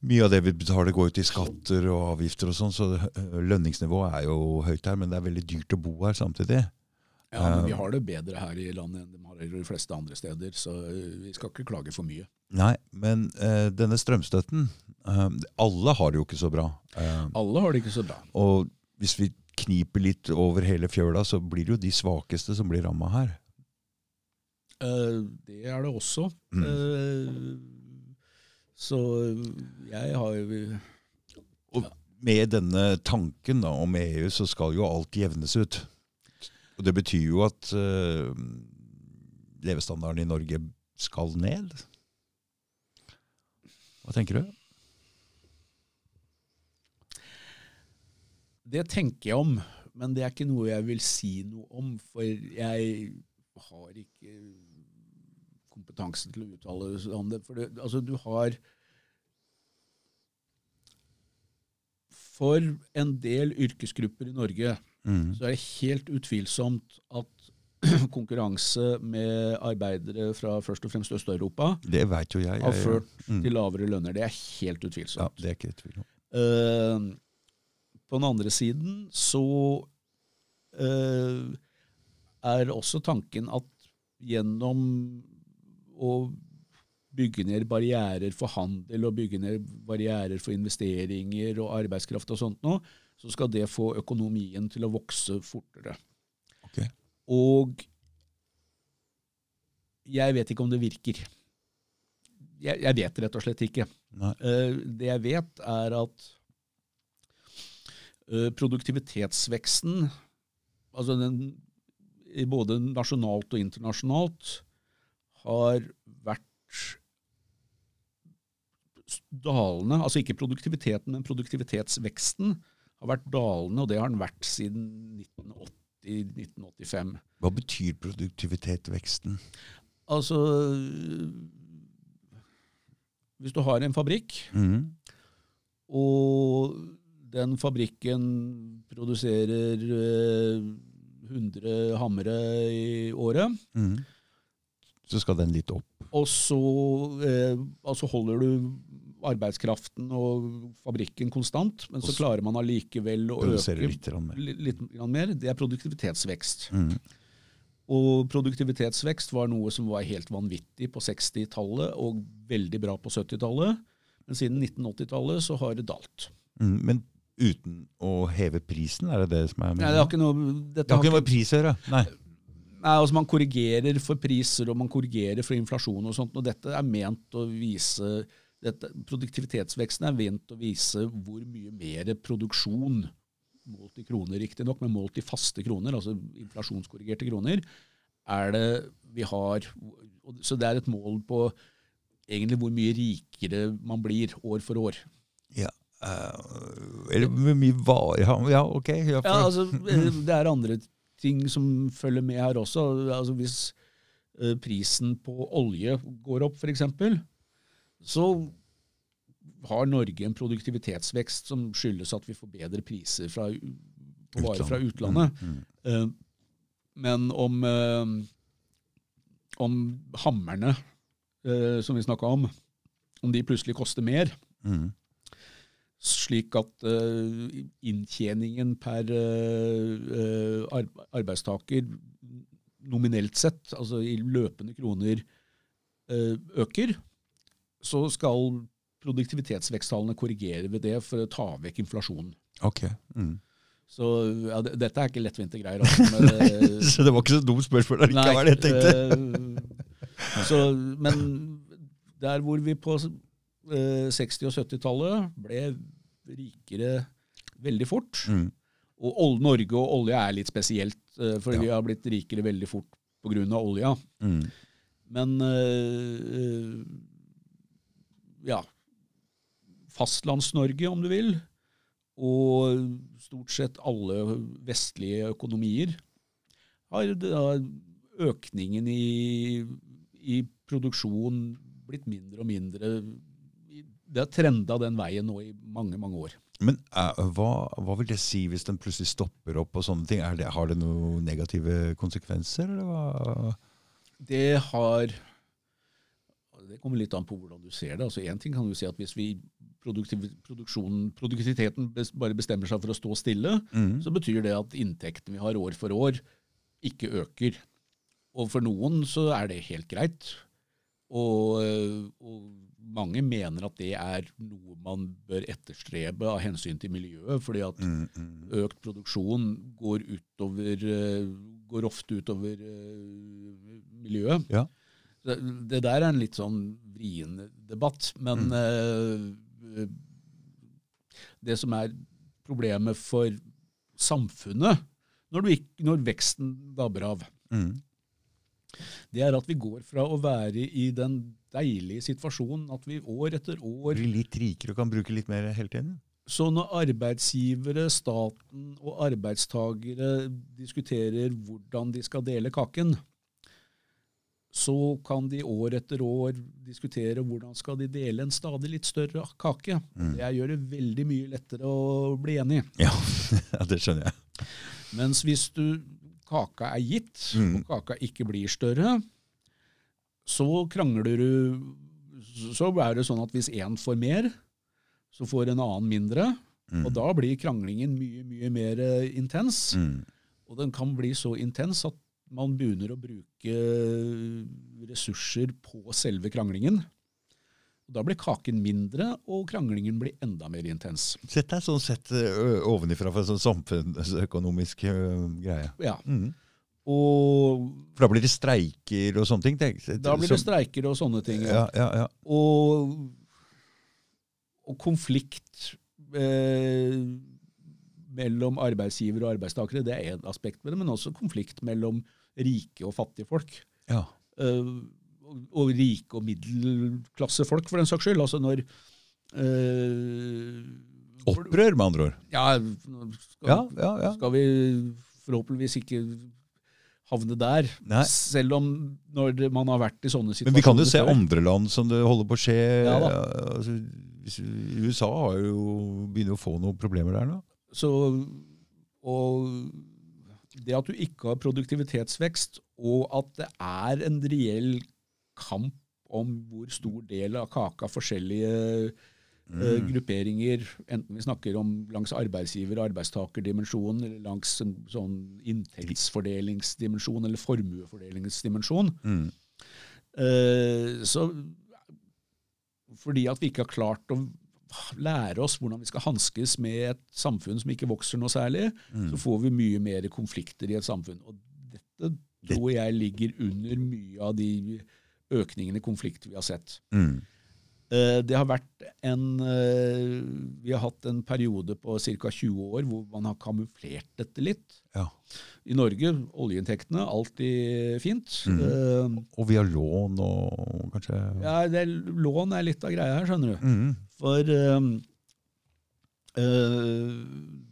Speaker 1: Mye av det vi betaler, går ut i skatter og avgifter og sånn, så lønningsnivået er jo høyt her, men det er veldig dyrt å bo her samtidig.
Speaker 2: Ja, men Vi har det bedre her i landet enn de har i de fleste andre steder, så øh, vi skal ikke klage for mye.
Speaker 1: Nei, men uh, denne strømstøtten uh, Alle har det jo ikke så bra. Uh,
Speaker 2: Alle har det ikke så bra.
Speaker 1: og hvis vi kniper litt over hele fjøla, så blir det jo de svakeste som blir ramma her.
Speaker 2: Uh, det er det også.
Speaker 1: Mm.
Speaker 2: Uh, så jeg har jo
Speaker 1: Og med denne tanken da, om EU, så skal jo alt jevnes ut. Og det betyr jo at uh, levestandarden i Norge skal ned. Hva tenker du?
Speaker 2: Det tenker jeg om, men det er ikke noe jeg vil si noe om, for jeg har ikke kompetansen til å uttale om det. For det, altså, du har For en del yrkesgrupper i Norge
Speaker 1: Mm.
Speaker 2: så er det helt utvilsomt at konkurranse med arbeidere fra først og fremst Øst-Europa
Speaker 1: Det vet jo jeg.
Speaker 2: har ført
Speaker 1: mm.
Speaker 2: til lavere lønner. Det er helt utvilsomt.
Speaker 1: Ja, det er ikke tvil om.
Speaker 2: Eh, på den andre siden så eh, er også tanken at gjennom å bygge ned barrierer for handel og bygge ned barrierer for investeringer og arbeidskraft og sånt noe, så skal det få økonomien til å vokse fortere.
Speaker 1: Okay.
Speaker 2: Og jeg vet ikke om det virker. Jeg, jeg vet rett og slett ikke.
Speaker 1: Nei.
Speaker 2: Eh, det jeg vet, er at produktivitetsveksten, altså den, både nasjonalt og internasjonalt, har vært dalende. Altså ikke produktiviteten, men produktivitetsveksten har vært dalende, og det har den vært siden 1980-1985.
Speaker 1: Hva betyr produktiviteteveksten?
Speaker 2: Altså Hvis du har en fabrikk,
Speaker 1: Mm.
Speaker 2: og den fabrikken produserer eh, 100 hammere i året,
Speaker 1: Mm. Så skal den litt opp.
Speaker 2: Og så eh, altså holder du arbeidskraften og fabrikken konstant, men så klarer man allikevel å øke
Speaker 1: litt mer.
Speaker 2: li- litt mer. Det er produktivitetsvekst.
Speaker 1: Mm.
Speaker 2: Og produktivitetsvekst var noe som var helt vanvittig på 60-tallet og veldig bra på 70-tallet. Men siden 1980-tallet så har det dalt.
Speaker 1: Mm. Men uten å heve prisen, er det det som er
Speaker 2: Nei, det har ikke noe,
Speaker 1: Det har
Speaker 2: har
Speaker 1: ikke noe med pris å gjøre. Nei.
Speaker 2: nei, altså Man korrigerer for priser og man korrigerer for inflasjon og sånt. og Dette er ment å vise dette, Produktivitetsveksten er ment å vise hvor mye mer produksjon, målt i kroner riktignok, men målt i faste kroner, altså inflasjonskorrigerte kroner, er det vi har. Så det er et mål på egentlig hvor mye rikere man blir år for år.
Speaker 1: Ja. Eh, eller hvor mye varer ja, ja, ok. Ja,
Speaker 2: altså, eh, Det er andre ting som følger med her også. Altså, hvis eh, prisen på olje går opp, f.eks., så har Norge en produktivitetsvekst som skyldes at vi får bedre priser fra, på varer fra utlandet.
Speaker 1: Mm, mm.
Speaker 2: Uh, Men om, om hammerne som vi snakka om, om de plutselig koster mer,
Speaker 1: Mm.
Speaker 2: Slik at eh, inntjeningen per eh, arbeidstaker nominelt sett, altså i løpende kroner, eh, øker, så skal produktivitetsveksttallene korrigere ved det for å ta vekk inflasjonen.
Speaker 1: Ok. Mm.
Speaker 2: Så ja, dette er ikke lettvinte greier. Altså, men, nei,
Speaker 1: Så det var ikke så dumt spørsmål likevel, jeg tenkte.
Speaker 2: så, men der hvor vi på 60- og 70-tallet ble rikere veldig fort,
Speaker 1: Mm.
Speaker 2: og Norge og olje er litt spesielt, eh, for
Speaker 1: Ja.
Speaker 2: vi har blitt rikere veldig fort pga. olja.
Speaker 1: Mm.
Speaker 2: Men eh, eh, ja Fastlands-Norge, om du vil, og stort sett alle vestlige økonomier, har da økningen i, i produksjon blitt mindre og mindre. Det har trenda den veien nå i mange, mange år.
Speaker 1: Men uh, hva, hva vil det si hvis den plutselig stopper opp og sånne ting? Er det, har det noen negative konsekvenser, eller hva?
Speaker 2: Det har Det kommer litt an på hvordan du ser det. Altså Én ting kan du si at hvis vi produktiviteten bare bestemmer seg for å stå stille,
Speaker 1: Mm.
Speaker 2: så betyr det at inntekten vi har år for år, ikke øker. Og for noen så er det helt greit. Og, og mange mener at det er noe man bør etterstrebe av hensyn til miljøet, fordi at
Speaker 1: Mm, mm.
Speaker 2: økt produksjon går, utover, øh, går ofte utover øh, miljøet.
Speaker 1: Ja.
Speaker 2: Det, der er en litt sånn vrien debatt, men
Speaker 1: Mm.
Speaker 2: eh, det som er problemet for samfunnet når, du ikke, når veksten dabber av,
Speaker 1: Mm.
Speaker 2: det er at vi går fra å være i den deilige situasjon at vi år etter år
Speaker 1: Blir litt rikere og kan bruke litt mer hele tiden?
Speaker 2: Så når arbeidsgivere, staten og arbeidstagere diskuterer hvordan de skal dele kaken, så kan de år etter år diskutere hvordan skal de dele en stadig litt større kake.
Speaker 1: Mm.
Speaker 2: Det gjør det veldig mye lettere å bli enig.
Speaker 1: Ja, ja det skjønner jeg.
Speaker 2: Mens hvis du, kaka er gitt,
Speaker 1: Mm.
Speaker 2: og kaka ikke blir større, så krangler du Så er det sånn at hvis én får mer, så får en annen mindre.
Speaker 1: Mm.
Speaker 2: Og da blir kranglingen mye, mye mer eh, intens.
Speaker 1: Mm.
Speaker 2: Og den kan bli så intens at man begynner å bruke ressurser på selve kranglingen. Da blir kaken mindre, og kranglingen blir enda mer intens.
Speaker 1: Sett dette er sånn sett ovenifra fra en sånn samfunnsøkonomisk greie.
Speaker 2: Ja.
Speaker 1: Mm.
Speaker 2: Og
Speaker 1: For da blir det streiker og sånne ting? tenk-
Speaker 2: da blir det streiker og sånne ting.
Speaker 1: Ja, ja, ja.
Speaker 2: Og, og konflikt eh, mellom arbeidsgiver og arbeidstakere, det er ett aspekt med det, men også konflikt mellom rike og fattige folk.
Speaker 1: ja.
Speaker 2: Eh, og rike og middelklassefolk, for den saks skyld. Altså når eh,
Speaker 1: Opprør, med andre ord.
Speaker 2: Ja, skal,
Speaker 1: Ja, ja, ja.
Speaker 2: skal vi forhåpentligvis ikke havne der.
Speaker 1: Nei.
Speaker 2: Selv om når man har vært i sånne situasjoner
Speaker 1: Men vi kan jo se
Speaker 2: før.
Speaker 1: andre land som det holder på å skje.
Speaker 2: Ja
Speaker 1: altså, USA har jo, begynner å få noen problemer der nå.
Speaker 2: Så, og det at du ikke har produktivitetsvekst, og at det er en reell kamp om hvor stor del av kaka forskjellige eh, grupperinger, enten vi snakker om langs arbeidsgiver- og arbeidstakerdimensjonen, eller langs en sånn inntektsfordelingsdimensjon eller formuefordelingsdimensjon.
Speaker 1: Mm.
Speaker 2: Eh, så fordi at vi ikke har klart å lære oss hvordan vi skal hanskes med et samfunn som ikke vokser noe særlig, så får vi mye mer konflikter i et samfunn. Og dette tror jeg ligger under mye av de økningene i konflikter vi har sett.
Speaker 1: Mm.
Speaker 2: Eh, Det har vært en eh, Vi har hatt en periode på ca. 20 år hvor man har kamuflert dette litt.
Speaker 1: Ja.
Speaker 2: I Norge, oljeinntektene, alltid fint. Eh,
Speaker 1: Og har lån og kanskje
Speaker 2: Ja, det, Lån er litt av greia her, skjønner du.
Speaker 1: Mm.
Speaker 2: For uh, uh,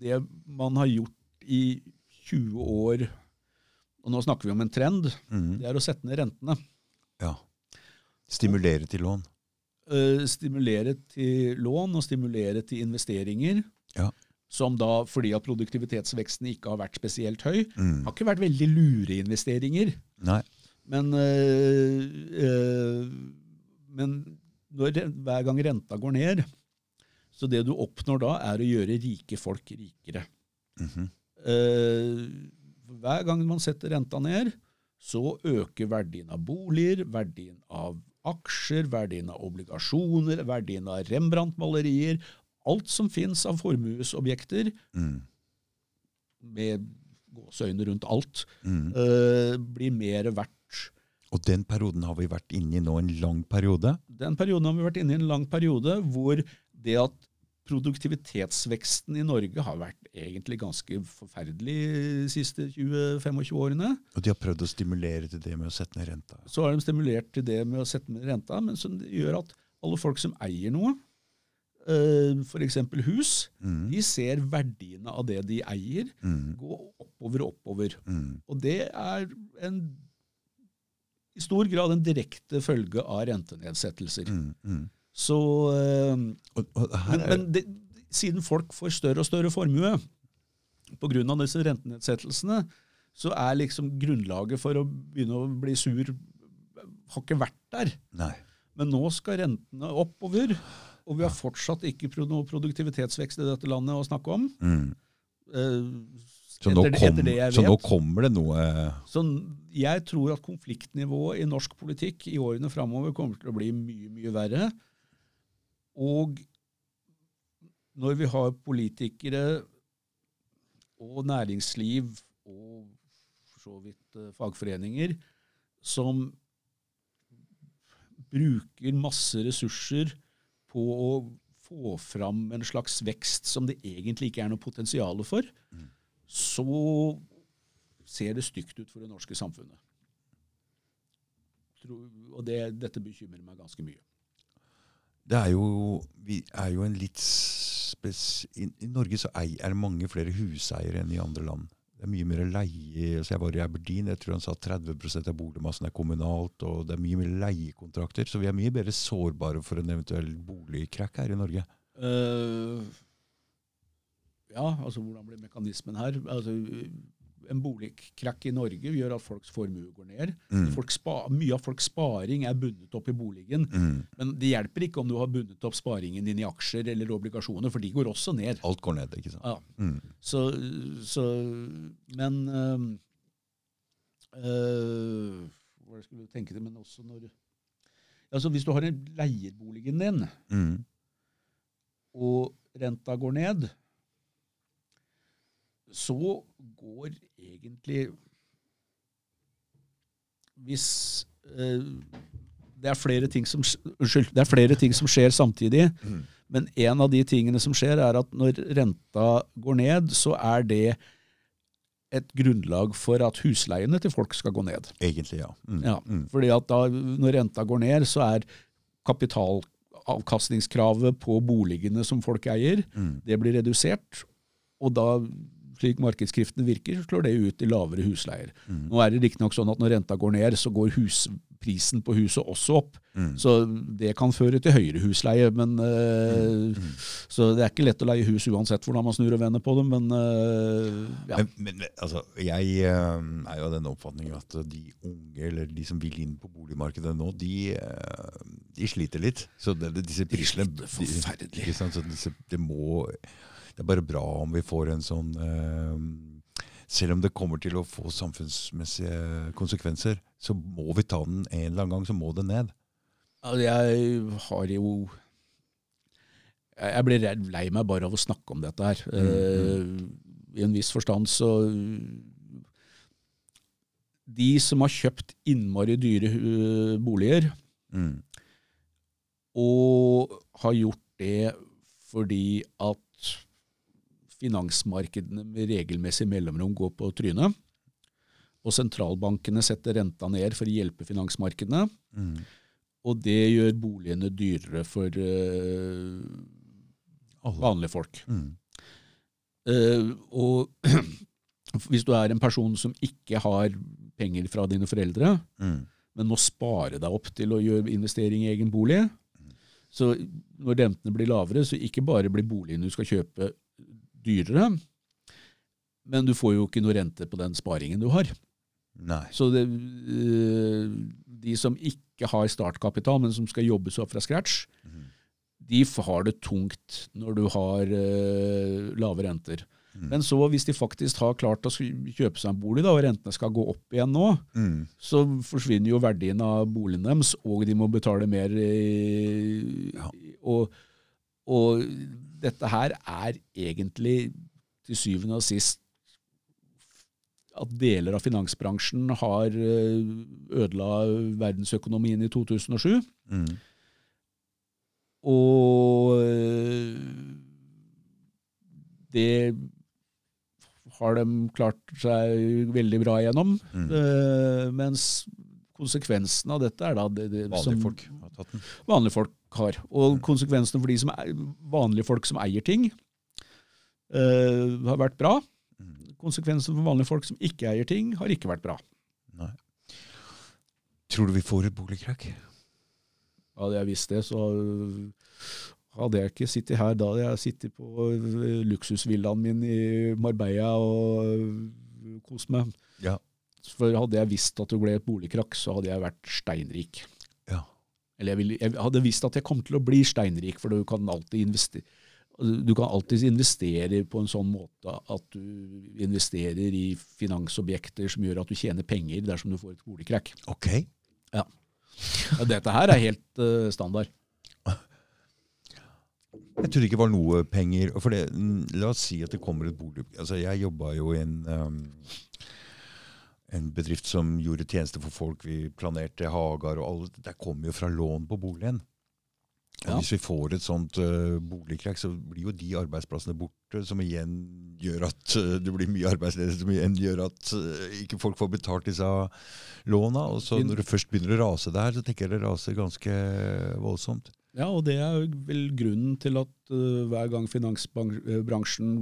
Speaker 2: det man har gjort i 20 år, og nå snakker vi om en trend,
Speaker 1: Mm.
Speaker 2: det er å sette ned rentene.
Speaker 1: Ja. Stimulere til lån.
Speaker 2: Eh, stimulere til lån og stimulere til investeringer.
Speaker 1: Ja.
Speaker 2: Som da, fordi at produktivitetsveksten ikke har vært spesielt høy,
Speaker 1: Mm.
Speaker 2: har ikke vært veldig lure investeringer.
Speaker 1: Nei.
Speaker 2: Men, øh, øh, men når, hver gang renta går ned, så det du oppnår da, er å gjøre rike folk rikere.
Speaker 1: Mm
Speaker 2: -hmm. uh, hver gang man setter renta ned, så øker verdien av boliger, verdien av aksjer, verdien av obligasjoner, verdien av Rembrandt-malerier. Alt som fins av formuesobjekter,
Speaker 1: Mm.
Speaker 2: med gåseøyne rundt alt,
Speaker 1: Mm.
Speaker 2: eh, blir mer verdt.
Speaker 1: Og den perioden har vi vært inne i nå, en lang periode.
Speaker 2: Den perioden har vi vært inne i en lang periode hvor det at produktivitetsveksten i Norge har vært egentlig ganske forferdelig de siste 20-25 årene.
Speaker 1: Og de har prøvd å stimulere til det med å sette ned renta.
Speaker 2: Så har de stimulert til det med å sette ned renta, men som gjør at alle folk som eier noe, f.eks. hus,
Speaker 1: Mm.
Speaker 2: de ser verdiene av det de eier,
Speaker 1: Mm.
Speaker 2: gå oppover og oppover.
Speaker 1: Mm.
Speaker 2: Og det er en, i stor grad en direkte følge av rentenedsettelser.
Speaker 1: Mm.
Speaker 2: Så eh, Men, men det, siden folk får større og større formue pga. disse rentenedsettelsene, så er liksom grunnlaget for å begynne å bli sur har ikke vært der.
Speaker 1: Nei.
Speaker 2: Men nå skal rentene oppover, og vi har fortsatt ikke noe produktivitetsvekst i dette landet å snakke om.
Speaker 1: Mm.
Speaker 2: Uh,
Speaker 1: Så, nå
Speaker 2: det-
Speaker 1: kom,
Speaker 2: det jeg
Speaker 1: så nå kommer det noe
Speaker 2: Så jeg tror at konfliktnivået i norsk politikk i årene framover kommer til å bli mye, mye verre. Og når vi har politikere og næringsliv og for så vidt eh, fagforeninger som bruker masse ressurser på å få fram en slags vekst som det egentlig ikke er noe potensial for, så ser det stygt ut for det norske samfunnet. Og det, dette bekymrer meg ganske mye.
Speaker 1: Det er jo Vi er jo en litt spes... I, I Norge så er det mange flere huseiere enn i andre land. Det er mye mer leie. Så jeg var i Aberdeen, jeg tror han sa 30% av boligmassen er kommunalt, og det er mye mer leiekontrakter. Så vi er mye mer sårbare for en eventuell boligkrakk her i Norge.
Speaker 2: Uh, ja, altså hvordan blir mekanismen her? Altså, en boligkrakk i Norge gjør at folks formue går ned.
Speaker 1: Mm.
Speaker 2: Spa, mye av folks sparing er bundet opp i boligen.
Speaker 1: Mm.
Speaker 2: Men det hjelper ikke om du har bundet opp sparingen din i aksjer eller obligasjoner, for de går også ned.
Speaker 1: Alt går ned, ikke sant.
Speaker 2: Ja.
Speaker 1: Mm.
Speaker 2: Så, så Men øh, øh, Hva skulle du tenke til, men også når Altså Hvis du har en leieboligen din,
Speaker 1: Mm.
Speaker 2: og renta går ned, så går egentlig Hvis eh, det, er flere ting som, unnskyld, det er flere ting som skjer samtidig,
Speaker 1: Mm.
Speaker 2: men en av de tingene som skjer, er at når renta går ned, så er det et grunnlag for at husleiene til folk skal gå ned.
Speaker 1: Egentlig, ja. Mm.
Speaker 2: Ja,
Speaker 1: Mm.
Speaker 2: fordi at da, når renta går ned, så er kapitalavkastningskravet på boligene som folk eier,
Speaker 1: Mm.
Speaker 2: det blir redusert. Og da, slik markedskriftene virker, så slår det ut i lavere husleier.
Speaker 1: Mm.
Speaker 2: Nå er det riktignok sånn at når renta går ned, så går husprisen på huset også opp.
Speaker 1: Mm.
Speaker 2: Så det kan føre til høyere husleie. Men, eh,
Speaker 1: Mm.
Speaker 2: Så det er ikke lett å leie hus uansett hvordan man snur og vender på dem, Men eh, ja.
Speaker 1: Men, men altså, jeg eh, er jo av den oppfatning at de unge, eller de som vil inn på boligmarkedet nå, de, de sliter litt. Så det, disse prisene
Speaker 2: sliter forferdelig.
Speaker 1: disse, det, må, det er bare bra om vi får en sånn eh, Selv om det kommer til å få samfunnsmessige konsekvenser, så må vi ta den en eller annen gang. Så må det ned.
Speaker 2: Altså, jeg har jo Jeg blir lei meg bare av å snakke om dette her. Eh, I en viss forstand så De som har kjøpt innmari dyre eh, boliger,
Speaker 1: Mm.
Speaker 2: og har gjort det fordi at finansmarkedene med regelmessig mellomrom går på trynet, og sentralbankene setter renta ned for å hjelpe finansmarkedene,
Speaker 1: Mm.
Speaker 2: og det gjør boligene dyrere for
Speaker 1: uh,
Speaker 2: vanlige folk.
Speaker 1: Mm.
Speaker 2: Uh, og hvis du er en person som ikke har penger fra dine foreldre,
Speaker 1: Mm.
Speaker 2: men må spare deg opp til å gjøre investering i egen bolig, så når rentene blir lavere, så ikke bare blir boligen du skal kjøpe dyrere, men du får jo ikke noe rente på den sparingen du har.
Speaker 1: Nei.
Speaker 2: Så det, øh, de som ikke har startkapital, men som skal jobbe seg opp fra scratch,
Speaker 1: Mhm.
Speaker 2: de har det tungt når du har øh, lave renter.
Speaker 1: Mm.
Speaker 2: Men så hvis de faktisk har klart å kjøpe seg en bolig, da, og rentene skal gå opp igjen nå,
Speaker 1: Mm.
Speaker 2: så forsvinner jo verdien av boligen deres, og de må betale mer. I,
Speaker 1: Ja.
Speaker 2: Og, og dette her er egentlig til syvende og sist at deler av finansbransjen har eh, ødela verdensøkonomien i 2007.
Speaker 1: Mm.
Speaker 2: Og eh, det har de klart seg veldig bra gjennom.
Speaker 1: Mm.
Speaker 2: Eh, mens konsekvensen av dette er da det, det
Speaker 1: Vanlige folk har
Speaker 2: vanlige folk har. Og konsekvensene for de som er, vanlige folk som eier ting, uh, har vært bra.
Speaker 1: Mm.
Speaker 2: Konsekvensene for vanlige folk som ikke eier ting, har ikke vært bra.
Speaker 1: Nei. Tror du vi får et boligkrakk?
Speaker 2: Hadde jeg visst det, så hadde jeg ikke sittet her. Da jeg sittet på eh, luksusvillaen min i Marbella og eh, kost meg.
Speaker 1: Ja.
Speaker 2: For hadde jeg visst at det ble et boligkrakk, så hadde jeg vært steinrik.
Speaker 1: Ja.
Speaker 2: Eller jeg, ville, jeg hadde visst at jeg kom til å bli steinrik, for du kan alltid investere du kan alltids investere på en sånn måte at du investerer i finansobjekter som gjør at du tjener penger dersom du får et boligkrakk.
Speaker 1: Ok.
Speaker 2: Ja, dette her er helt uh, standard.
Speaker 1: Jeg trodde ikke det var noe penger. Det, la oss si at det kommer et bolig Altså, Jeg jobba jo i en, um, en bedrift som gjorde tjenester for folk. Vi planerte hager og alt. Det kommer jo fra lån på boligen.
Speaker 2: Ja.
Speaker 1: Hvis vi får et sånt uh, boligkrakk, så blir jo de arbeidsplassene borte, som igjen gjør at uh, det blir mye arbeidsledighet, som igjen gjør at uh, ikke folk får betalt disse låna. Og så når det først begynner å rase der, så tenker jeg det raser ganske voldsomt.
Speaker 2: Ja, og det er vel grunnen til at hver gang finansbransjen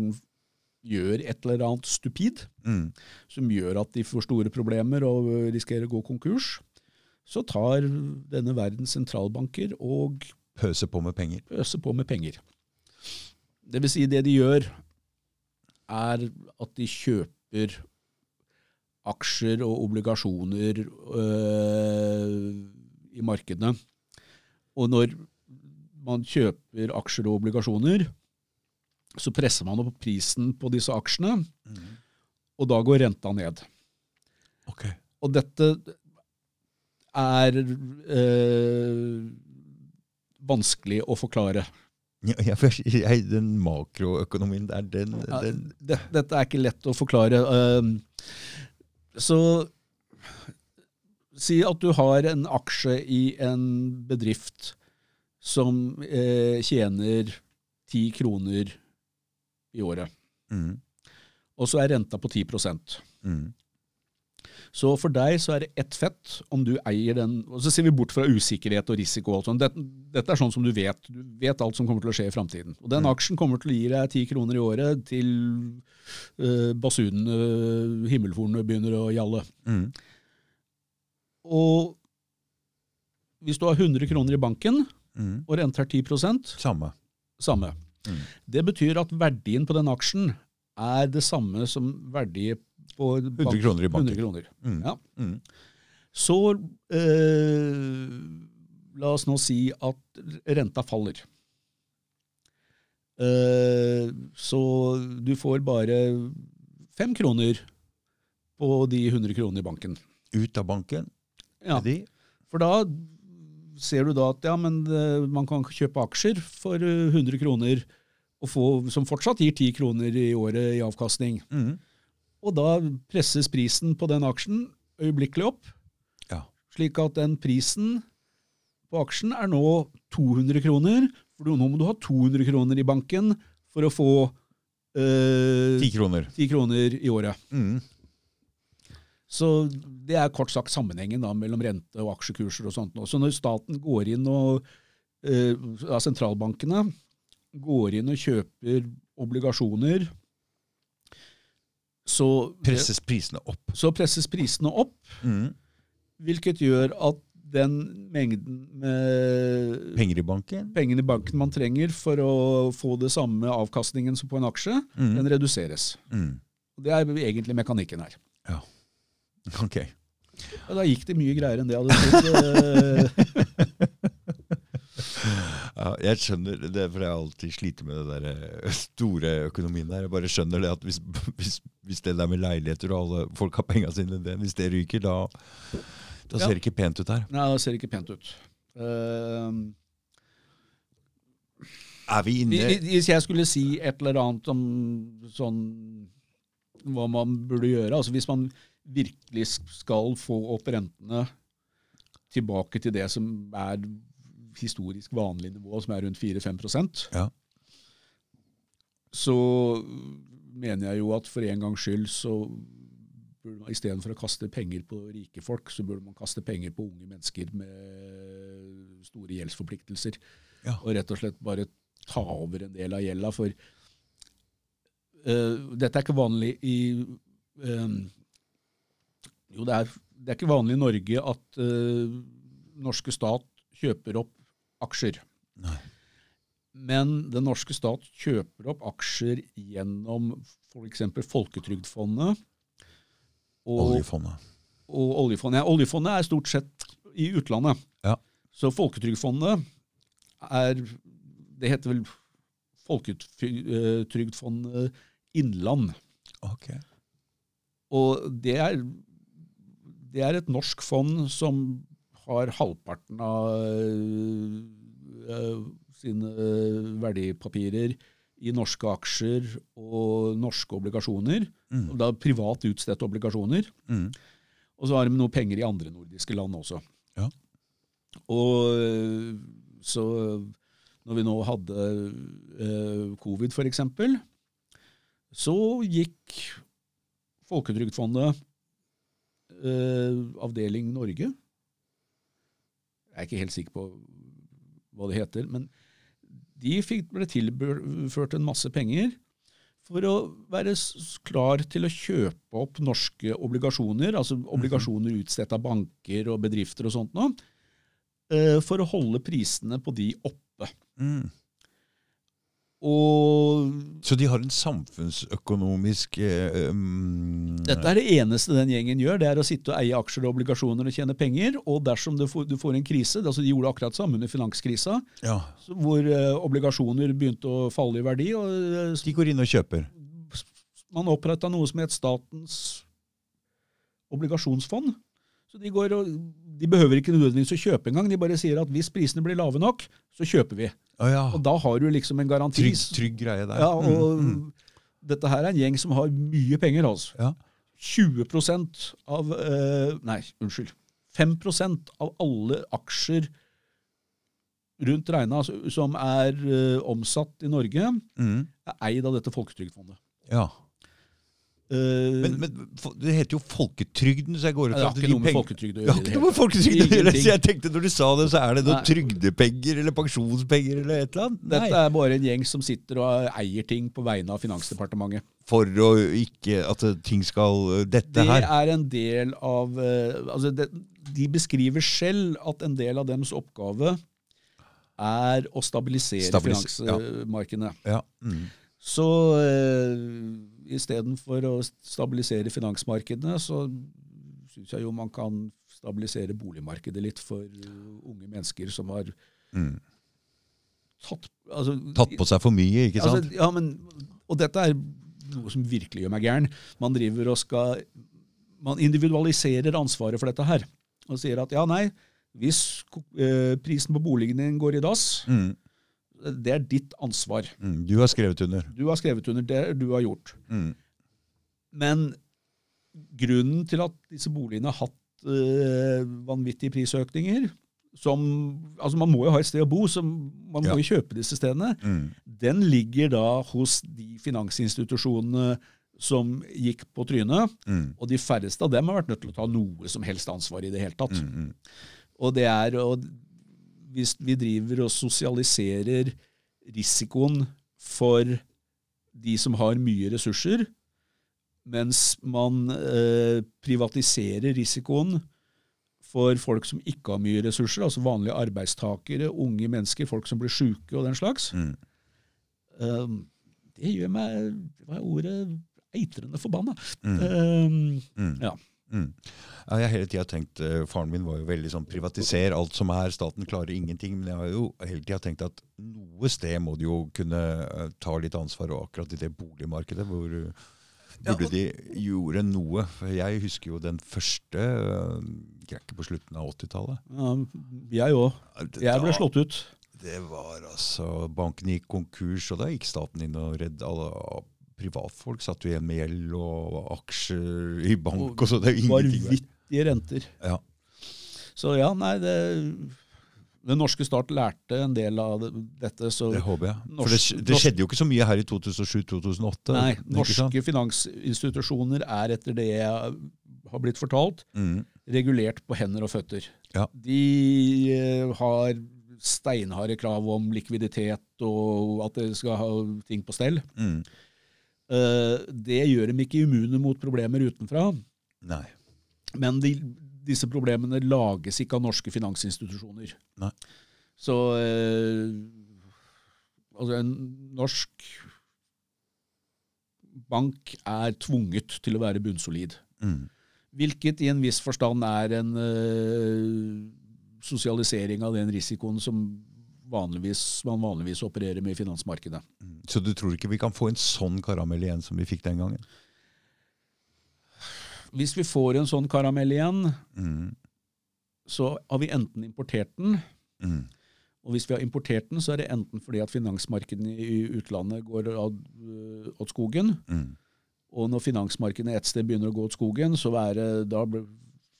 Speaker 2: gjør et eller annet stupid,
Speaker 1: Mm.
Speaker 2: som gjør at de får store problemer og risikerer å gå konkurs, så tar denne verdens sentralbanker og
Speaker 1: Pøser på med penger.
Speaker 2: pøser på med penger. Det vil si, det de gjør, er at de kjøper aksjer og obligasjoner øh, i markedene. Og når man kjøper aksjer og obligasjoner, så presser man opp prisen på disse aksjene, og da går renta ned.
Speaker 1: Ok.
Speaker 2: Og dette er øh, vanskelig å forklare.
Speaker 1: Ja, for jeg, den makroøkonomien der, den,
Speaker 2: Ja,
Speaker 1: den
Speaker 2: det, dette er ikke lett å forklare. Um, Så si at du har en aksje i en bedrift som eh, tjener ti kroner i året,
Speaker 1: mm,
Speaker 2: og så er renta på 10
Speaker 1: mm,
Speaker 2: Så for deg så er det ett fett om du eier den Og så ser vi bort fra usikkerhet og risiko. og alt sånt. Dette, dette er sånn som du vet. Du vet alt som kommer til å skje i framtiden. Og den
Speaker 1: Mm.
Speaker 2: aksjen kommer til å gi deg ti kroner i året til uh, basunene, himmelhornene, begynner å gjalle.
Speaker 1: mm,
Speaker 2: Og hvis du har 100 kroner i banken,
Speaker 1: mm.
Speaker 2: og renta er 10%
Speaker 1: Samme.
Speaker 2: samme.
Speaker 1: Mm.
Speaker 2: Det betyr at verdien på den aksjen er det samme som verdi på
Speaker 1: 100 kroner i banken.
Speaker 2: 100 kroner.
Speaker 1: Mm.
Speaker 2: Ja.
Speaker 1: Mm.
Speaker 2: Så eh, La oss nå si at renta faller. Eh, så du får bare fem kroner på de 100 kronene i banken.
Speaker 1: Ut av banken?
Speaker 2: Ja,
Speaker 1: de?
Speaker 2: For da ser du da at ja, men eh, man kan kjøpe aksjer for eh, 100 kroner, og få, som fortsatt gir 10 kroner i året i avkastning.
Speaker 1: Mm.
Speaker 2: Og da presses prisen på den aksjen øyeblikkelig opp,
Speaker 1: Ja.
Speaker 2: slik at den prisen på aksjen er nå 200 kroner. For nå må du ha 200 kroner i banken for å få eh,
Speaker 1: Ti kroner.
Speaker 2: 10 kroner i året.
Speaker 1: Mm.
Speaker 2: Så det er kort sagt sammenhengen da, mellom rente og aksjekurser og sånt. Så når staten går inn og eh, sentralbankene går inn og kjøper obligasjoner, så
Speaker 1: Presses prisene opp.
Speaker 2: så presses prisene opp,
Speaker 1: mm.
Speaker 2: hvilket gjør at den mengden med
Speaker 1: Penger i banken?
Speaker 2: pengene i banken man trenger for å få det samme avkastningen som på en aksje,
Speaker 1: mm.
Speaker 2: den reduseres. Mm. Det er egentlig mekanikken her.
Speaker 1: Ja. Ok.
Speaker 2: Ja, da gikk det mye greiere enn det jeg hadde trodd.
Speaker 1: Ja, jeg skjønner det, for jeg har alltid slitt med det der eh, store økonomien der. Jeg bare skjønner det at hvis, hvis, hvis det der med leiligheter og alle folk har penga sine det, hvis det ryker, da, da ser det ikke pent ut her.
Speaker 2: Nei, det ser ikke pent ut. Uh,
Speaker 1: Er vi inne
Speaker 2: hvis jeg skulle si et eller annet om sånn hva man burde gjøre, altså hvis man virkelig skal få opp rentene tilbake til det som er historisk vanlig nivå, som er rundt 4-5
Speaker 1: Ja.
Speaker 2: så mener jeg jo at for en gangs skyld så burde man istedenfor å kaste penger på rike folk, så burde man kaste penger på unge mennesker med store gjeldsforpliktelser.
Speaker 1: Ja.
Speaker 2: Og rett og slett bare ta over en del av gjelda. For uh, dette er ikke vanlig i uh, Jo, det er, det er ikke vanlig i Norge at uh, norske stat kjøper opp aksjer.
Speaker 1: Nei.
Speaker 2: Men den norske stat kjøper opp aksjer gjennom f.eks. Folketrygdfondet og
Speaker 1: oljefondet?
Speaker 2: og oljefondet. Ja, oljefondet er stort sett i utlandet.
Speaker 1: Ja.
Speaker 2: Så Folketrygdfondet er Det heter vel Folketrygdfondet Innland.
Speaker 1: Okay.
Speaker 2: Og det er, det er et norsk fond som har halvparten av øh, sine verdipapirer i norske aksjer og norske obligasjoner.
Speaker 1: Mm.
Speaker 2: Og da privat utstedte obligasjoner.
Speaker 1: Mm.
Speaker 2: Og så har de noe penger i andre nordiske land også.
Speaker 1: Ja.
Speaker 2: Og øh, så når vi nå hadde eh, covid, eksempel, så gikk Folketrygdfondet, eh, avdeling Norge Jeg er ikke helt sikker på hva det heter, men de fikk, ble tilført en masse penger for å være klar til å kjøpe opp norske obligasjoner, altså obligasjoner utstedt av banker og bedrifter og sånt nå, eh, for å holde prisene på de oppe.
Speaker 1: Mm.
Speaker 2: Og
Speaker 1: Så de har en samfunnsøkonomisk eh, um,
Speaker 2: dette er det eneste den gjengen gjør, det er å sitte og eie aksjer og obligasjoner og tjene penger, og dersom du får, du får en krise, altså de gjorde akkurat samme under finanskrisa,
Speaker 1: Ja,
Speaker 2: hvor eh, obligasjoner begynte å falle i verdi, og eh,
Speaker 1: De går inn og kjøper.
Speaker 2: man oppretta noe som het Statens obligasjonsfond. Så de, går og, de behøver ikke nødvendigvis å kjøpe engang. De bare sier at hvis prisene blir lave nok, så kjøper vi.
Speaker 1: Å ja.
Speaker 2: Og da har du liksom en garanti.
Speaker 1: Trygg, trygg greie der.
Speaker 2: Ja, og
Speaker 1: Mm, mm.
Speaker 2: dette her er en gjeng som har mye penger, altså.
Speaker 1: Ja.
Speaker 2: 20% av eh, Nei, unnskyld. 5% av alle aksjer rundt regna som er eh, omsatt i Norge,
Speaker 1: Mm.
Speaker 2: er eid av dette folketrygdfondet.
Speaker 1: ja.
Speaker 2: Eh,
Speaker 1: Men, men det heter jo folketrygden, så jeg går ut
Speaker 2: det
Speaker 1: fra at de
Speaker 2: noe med
Speaker 1: peng- Det har ikke noe med folketrygd å gjøre, så jeg tenkte når du sa det, så er det noe
Speaker 2: Nei.
Speaker 1: trygdepenger eller pensjonspenger eller et eller annet.
Speaker 2: Dette er bare en gjeng som sitter og eier ting på vegne av Finansdepartementet.
Speaker 1: For å ikke At eh, ting skal Dette
Speaker 2: Det
Speaker 1: her.
Speaker 2: er en del av eh, altså det, De beskriver selv at en del av deres oppgave er å stabilisere
Speaker 1: Stabilis- ja.
Speaker 2: finansmarkedene.
Speaker 1: Ja. Mm.
Speaker 2: Så uh, istedenfor å stabilisere finansmarkedene, så syns jeg jo man kan stabilisere boligmarkedet litt for uh, unge mennesker som har
Speaker 1: Mm.
Speaker 2: tatt altså,
Speaker 1: Tatt på seg for mye, ikke sant?
Speaker 2: Altså, ja, men, og dette er noe som virkelig gjør meg gæren. Man driver og skal Man individualiserer ansvaret for dette her. Og sier at ja, nei, hvis eh, prisen på boligen din går i dass,
Speaker 1: Mm.
Speaker 2: Det er ditt ansvar.
Speaker 1: Mm. Du har skrevet under.
Speaker 2: Du har skrevet under det du har gjort.
Speaker 1: Mm.
Speaker 2: Men grunnen til at disse boligene har hatt øh, vanvittige prisøkninger som, altså Man må jo ha et sted å bo, så man må jo kjøpe disse stedene.
Speaker 1: Mm.
Speaker 2: Den ligger da hos de finansinstitusjonene som gikk på trynet.
Speaker 1: Mm.
Speaker 2: Og de færreste av dem har vært nødt til å ta noe som helst ansvar i det hele tatt.
Speaker 1: Mm. Mm.
Speaker 2: Og det er og Hvis vi driver og sosialiserer risikoen for de som har mye ressurser, mens man eh, privatiserer risikoen for folk som ikke har mye ressurser, altså vanlige arbeidstakere, unge mennesker, folk som blir syke og den slags,
Speaker 1: Mm.
Speaker 2: eh, det gjør meg Hva er ordet? Eitrende forbanna.
Speaker 1: Mm.
Speaker 2: Eh,
Speaker 1: Mm.
Speaker 2: ja.
Speaker 1: Mm. Jeg har hele tida tenkt eh, Faren min var jo veldig sånn privatiser alt som er. Staten klarer ingenting. Men jeg har jo hele tida tenkt at noe sted må de jo kunne eh, ta litt ansvar. Og akkurat i det boligmarkedet hvor eh, burde de gjøre noe. For jeg husker jo den første uh, på slutten av 80-tallet.
Speaker 2: ja, jeg òg. Jeg ble slått ut.
Speaker 1: Det var altså Banken gikk konkurs, og da gikk staten inn og redde alle. Privatfolk satt jo igjen med gjeld og aksjer i bank og så. Det er ingenting.
Speaker 2: Vanvittige renter.
Speaker 1: Ja.
Speaker 2: Så ja, nei, det, den norske stat lærte en del av dette. Så
Speaker 1: Det håper jeg. For det, det skjedde jo ikke så mye her i 2007-2008.
Speaker 2: nei, norske finansinstitusjoner er etter det jeg har blitt fortalt,
Speaker 1: Mm.
Speaker 2: regulert på hender og føtter.
Speaker 1: Ja.
Speaker 2: De eh, har steinharde krav om likviditet og at de skal ha ting på stell.
Speaker 1: Mm.
Speaker 2: Eh, Det gjør dem ikke immune mot problemer utenfra.
Speaker 1: Nei.
Speaker 2: Men de, disse problemene lages ikke av norske finansinstitusjoner.
Speaker 1: Nei.
Speaker 2: Så eh, altså en norsk bank er tvunget til å være bunnsolid.
Speaker 1: Mm.
Speaker 2: Hvilket i en viss forstand er en eh, sosialisering av den risikoen som vanligvis, man vanligvis opererer med i finansmarkedet.
Speaker 1: Mm. Så du tror ikke vi kan få en sånn karamell igjen som vi fikk den gangen?
Speaker 2: Hvis vi får en sånn karamell igjen,
Speaker 1: Mm.
Speaker 2: så har vi enten importert den,
Speaker 1: Mm.
Speaker 2: Og hvis vi har importert den, så er det enten fordi at finansmarkedene i utlandet går ad, øh, åt skogen,
Speaker 1: Mm.
Speaker 2: og når finansmarkedene et sted begynner å gå åt skogen, så er det, da,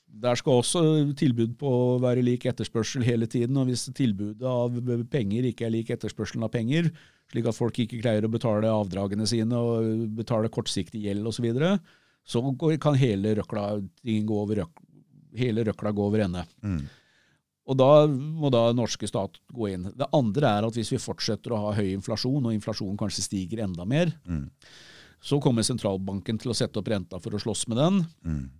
Speaker 2: der skal også tilbud på være lik etterspørsel hele tiden. Og hvis tilbudet av penger ikke er lik etterspørselen av penger, slik at folk ikke greier å betale avdragene sine og betale kortsiktig gjeld osv., så, videre, så kan hele røkla, gå over, hele røkla gå over ende.
Speaker 1: Mm.
Speaker 2: Og da må da norske stat gå inn. Det andre er at hvis vi fortsetter å ha høy inflasjon, og inflasjonen kanskje stiger enda mer,
Speaker 1: Mm.
Speaker 2: så kommer sentralbanken til å sette opp renta for å slåss med den.
Speaker 1: Mm.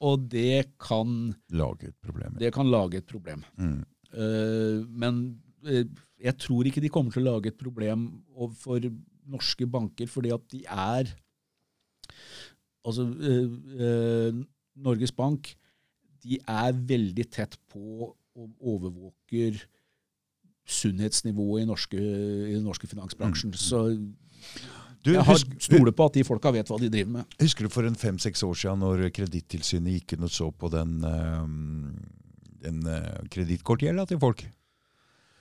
Speaker 2: Og det kan,
Speaker 1: Lage et problem.
Speaker 2: det kan lage et problem.
Speaker 1: Mm.
Speaker 2: Uh, men uh, jeg tror ikke de kommer til å lage et problem for norske banker, fordi at de er Altså, uh, Norges Bank de er veldig tett på og overvåker sunnhetsnivået i, norske, i den norske finansbransjen. Så
Speaker 1: Du,
Speaker 2: jeg har stoler på at de folka vet hva de driver med.
Speaker 1: husker du for en fem-seks år siden når Kredittilsynet gikk inn og så på den, den uh, kredittkortgjelda til folk?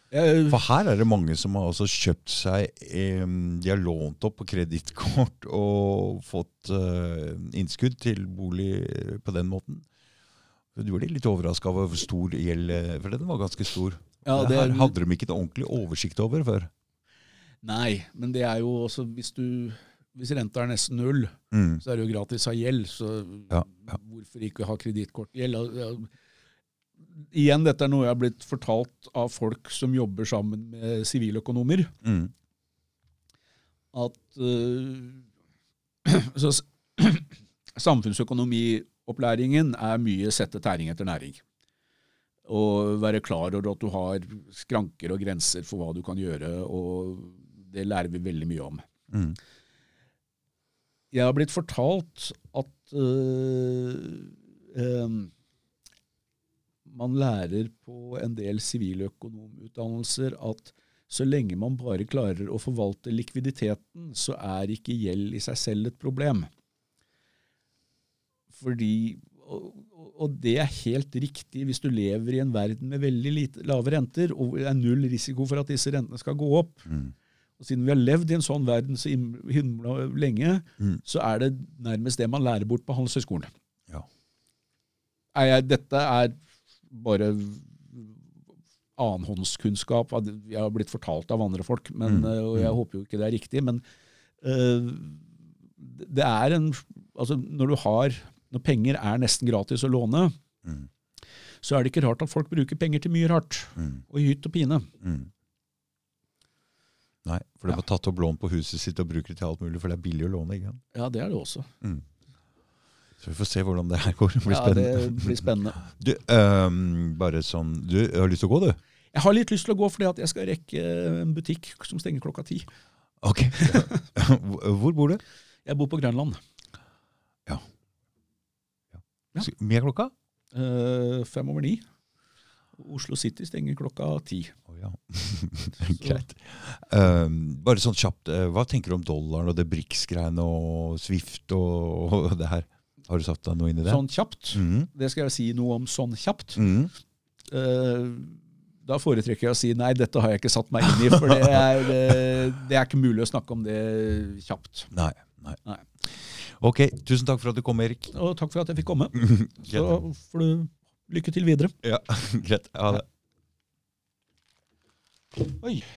Speaker 1: For her er det mange som har også kjøpt seg De har lånt opp på kredittkort og fått eh, innskudd til bolig på den måten. Du ble litt overraska over hvor stor gjeld eh, For den var ganske stor.
Speaker 2: ja,
Speaker 1: det
Speaker 2: det,
Speaker 1: her hadde de ikke en ordentlig oversikt over før.
Speaker 2: Nei, men det er jo også hvis du hvis renta er nesten null,
Speaker 1: Mm.
Speaker 2: så er det jo gratis av gjeld. Så
Speaker 1: Ja, ja.
Speaker 2: hvorfor ikke ha kredittkortgjeld? Igjen, dette er noe jeg har blitt fortalt av folk som jobber sammen med siviløkonomer.
Speaker 1: Mm.
Speaker 2: At uh, så, samfunnsøkonomiopplæringen er mye sette tæring etter næring. Og være klar over at du har skranker og grenser for hva du kan gjøre, og det lærer vi veldig mye om.
Speaker 1: Mm.
Speaker 2: Jeg har blitt fortalt at øh, øh, man lærer på en del siviløkonomutdannelser at så lenge man bare klarer å forvalte likviditeten, så er ikke gjeld i seg selv et problem. Fordi, og, og det er helt riktig hvis du lever i en verden med veldig lite, lave renter, og det er null risiko for at disse rentene skal gå opp.
Speaker 1: Mm.
Speaker 2: Og siden vi har levd i en sånn verden så himla lenge,
Speaker 1: Mm.
Speaker 2: så er det nærmest det man lærer bort på Handelshøyskolen.
Speaker 1: Ja.
Speaker 2: Dette er bare annenhåndskunnskap. Vi Jeg har blitt fortalt av andre folk, men,
Speaker 1: Mm,
Speaker 2: eh, og jeg
Speaker 1: mm.
Speaker 2: håper jo ikke det er riktig. Men uh, det er en Altså, når du har Når penger er nesten gratis å låne,
Speaker 1: Mm.
Speaker 2: så er det ikke rart at folk bruker penger til mye rart.
Speaker 1: Mm.
Speaker 2: Og i hytt og pine.
Speaker 1: Mm. Nei, for de
Speaker 2: Ja.
Speaker 1: har tatt opp lån på huset sitt og bruker det til alt mulig, for det er billig å låne. ikke sant?
Speaker 2: Ja, det er det også.
Speaker 1: Mm. Så vi får se hvordan det her går. Det blir
Speaker 2: Ja,
Speaker 1: spennende.
Speaker 2: det blir spennende.
Speaker 1: Du, um, bare sånn, du har lyst til å gå, du?
Speaker 2: Jeg har litt lyst til å gå fordi at jeg skal rekke en butikk som stenger klokka ti.
Speaker 1: Ok. Hvor bor du?
Speaker 2: Jeg bor på Grønland. Ja.
Speaker 1: Mye Med klokka?
Speaker 2: Eh, fem over ni. Oslo City stenger klokka ti.
Speaker 1: Oh, ja. Greit. Um, bare sånn kjapt, eh, hva tenker du om dollaren og det Brix-greiene og Swift og, og det her? Har du satt deg noe inn i det?
Speaker 2: Sånn kjapt.
Speaker 1: Mhm.
Speaker 2: Det skal jeg si noe om sånn kjapt.
Speaker 1: Mhm.
Speaker 2: Uh, da foretrekker jeg å si nei, dette har jeg ikke satt meg inn i, for det er, eh, det er ikke mulig å snakke om det kjapt.
Speaker 1: Nei, nei.
Speaker 2: Nei.
Speaker 1: Ok, tusen takk for at du kom, Erik.
Speaker 2: Og takk for at jeg fikk komme. Så får du lykke til videre.
Speaker 1: Ja, greit. Ha det.
Speaker 2: Oi.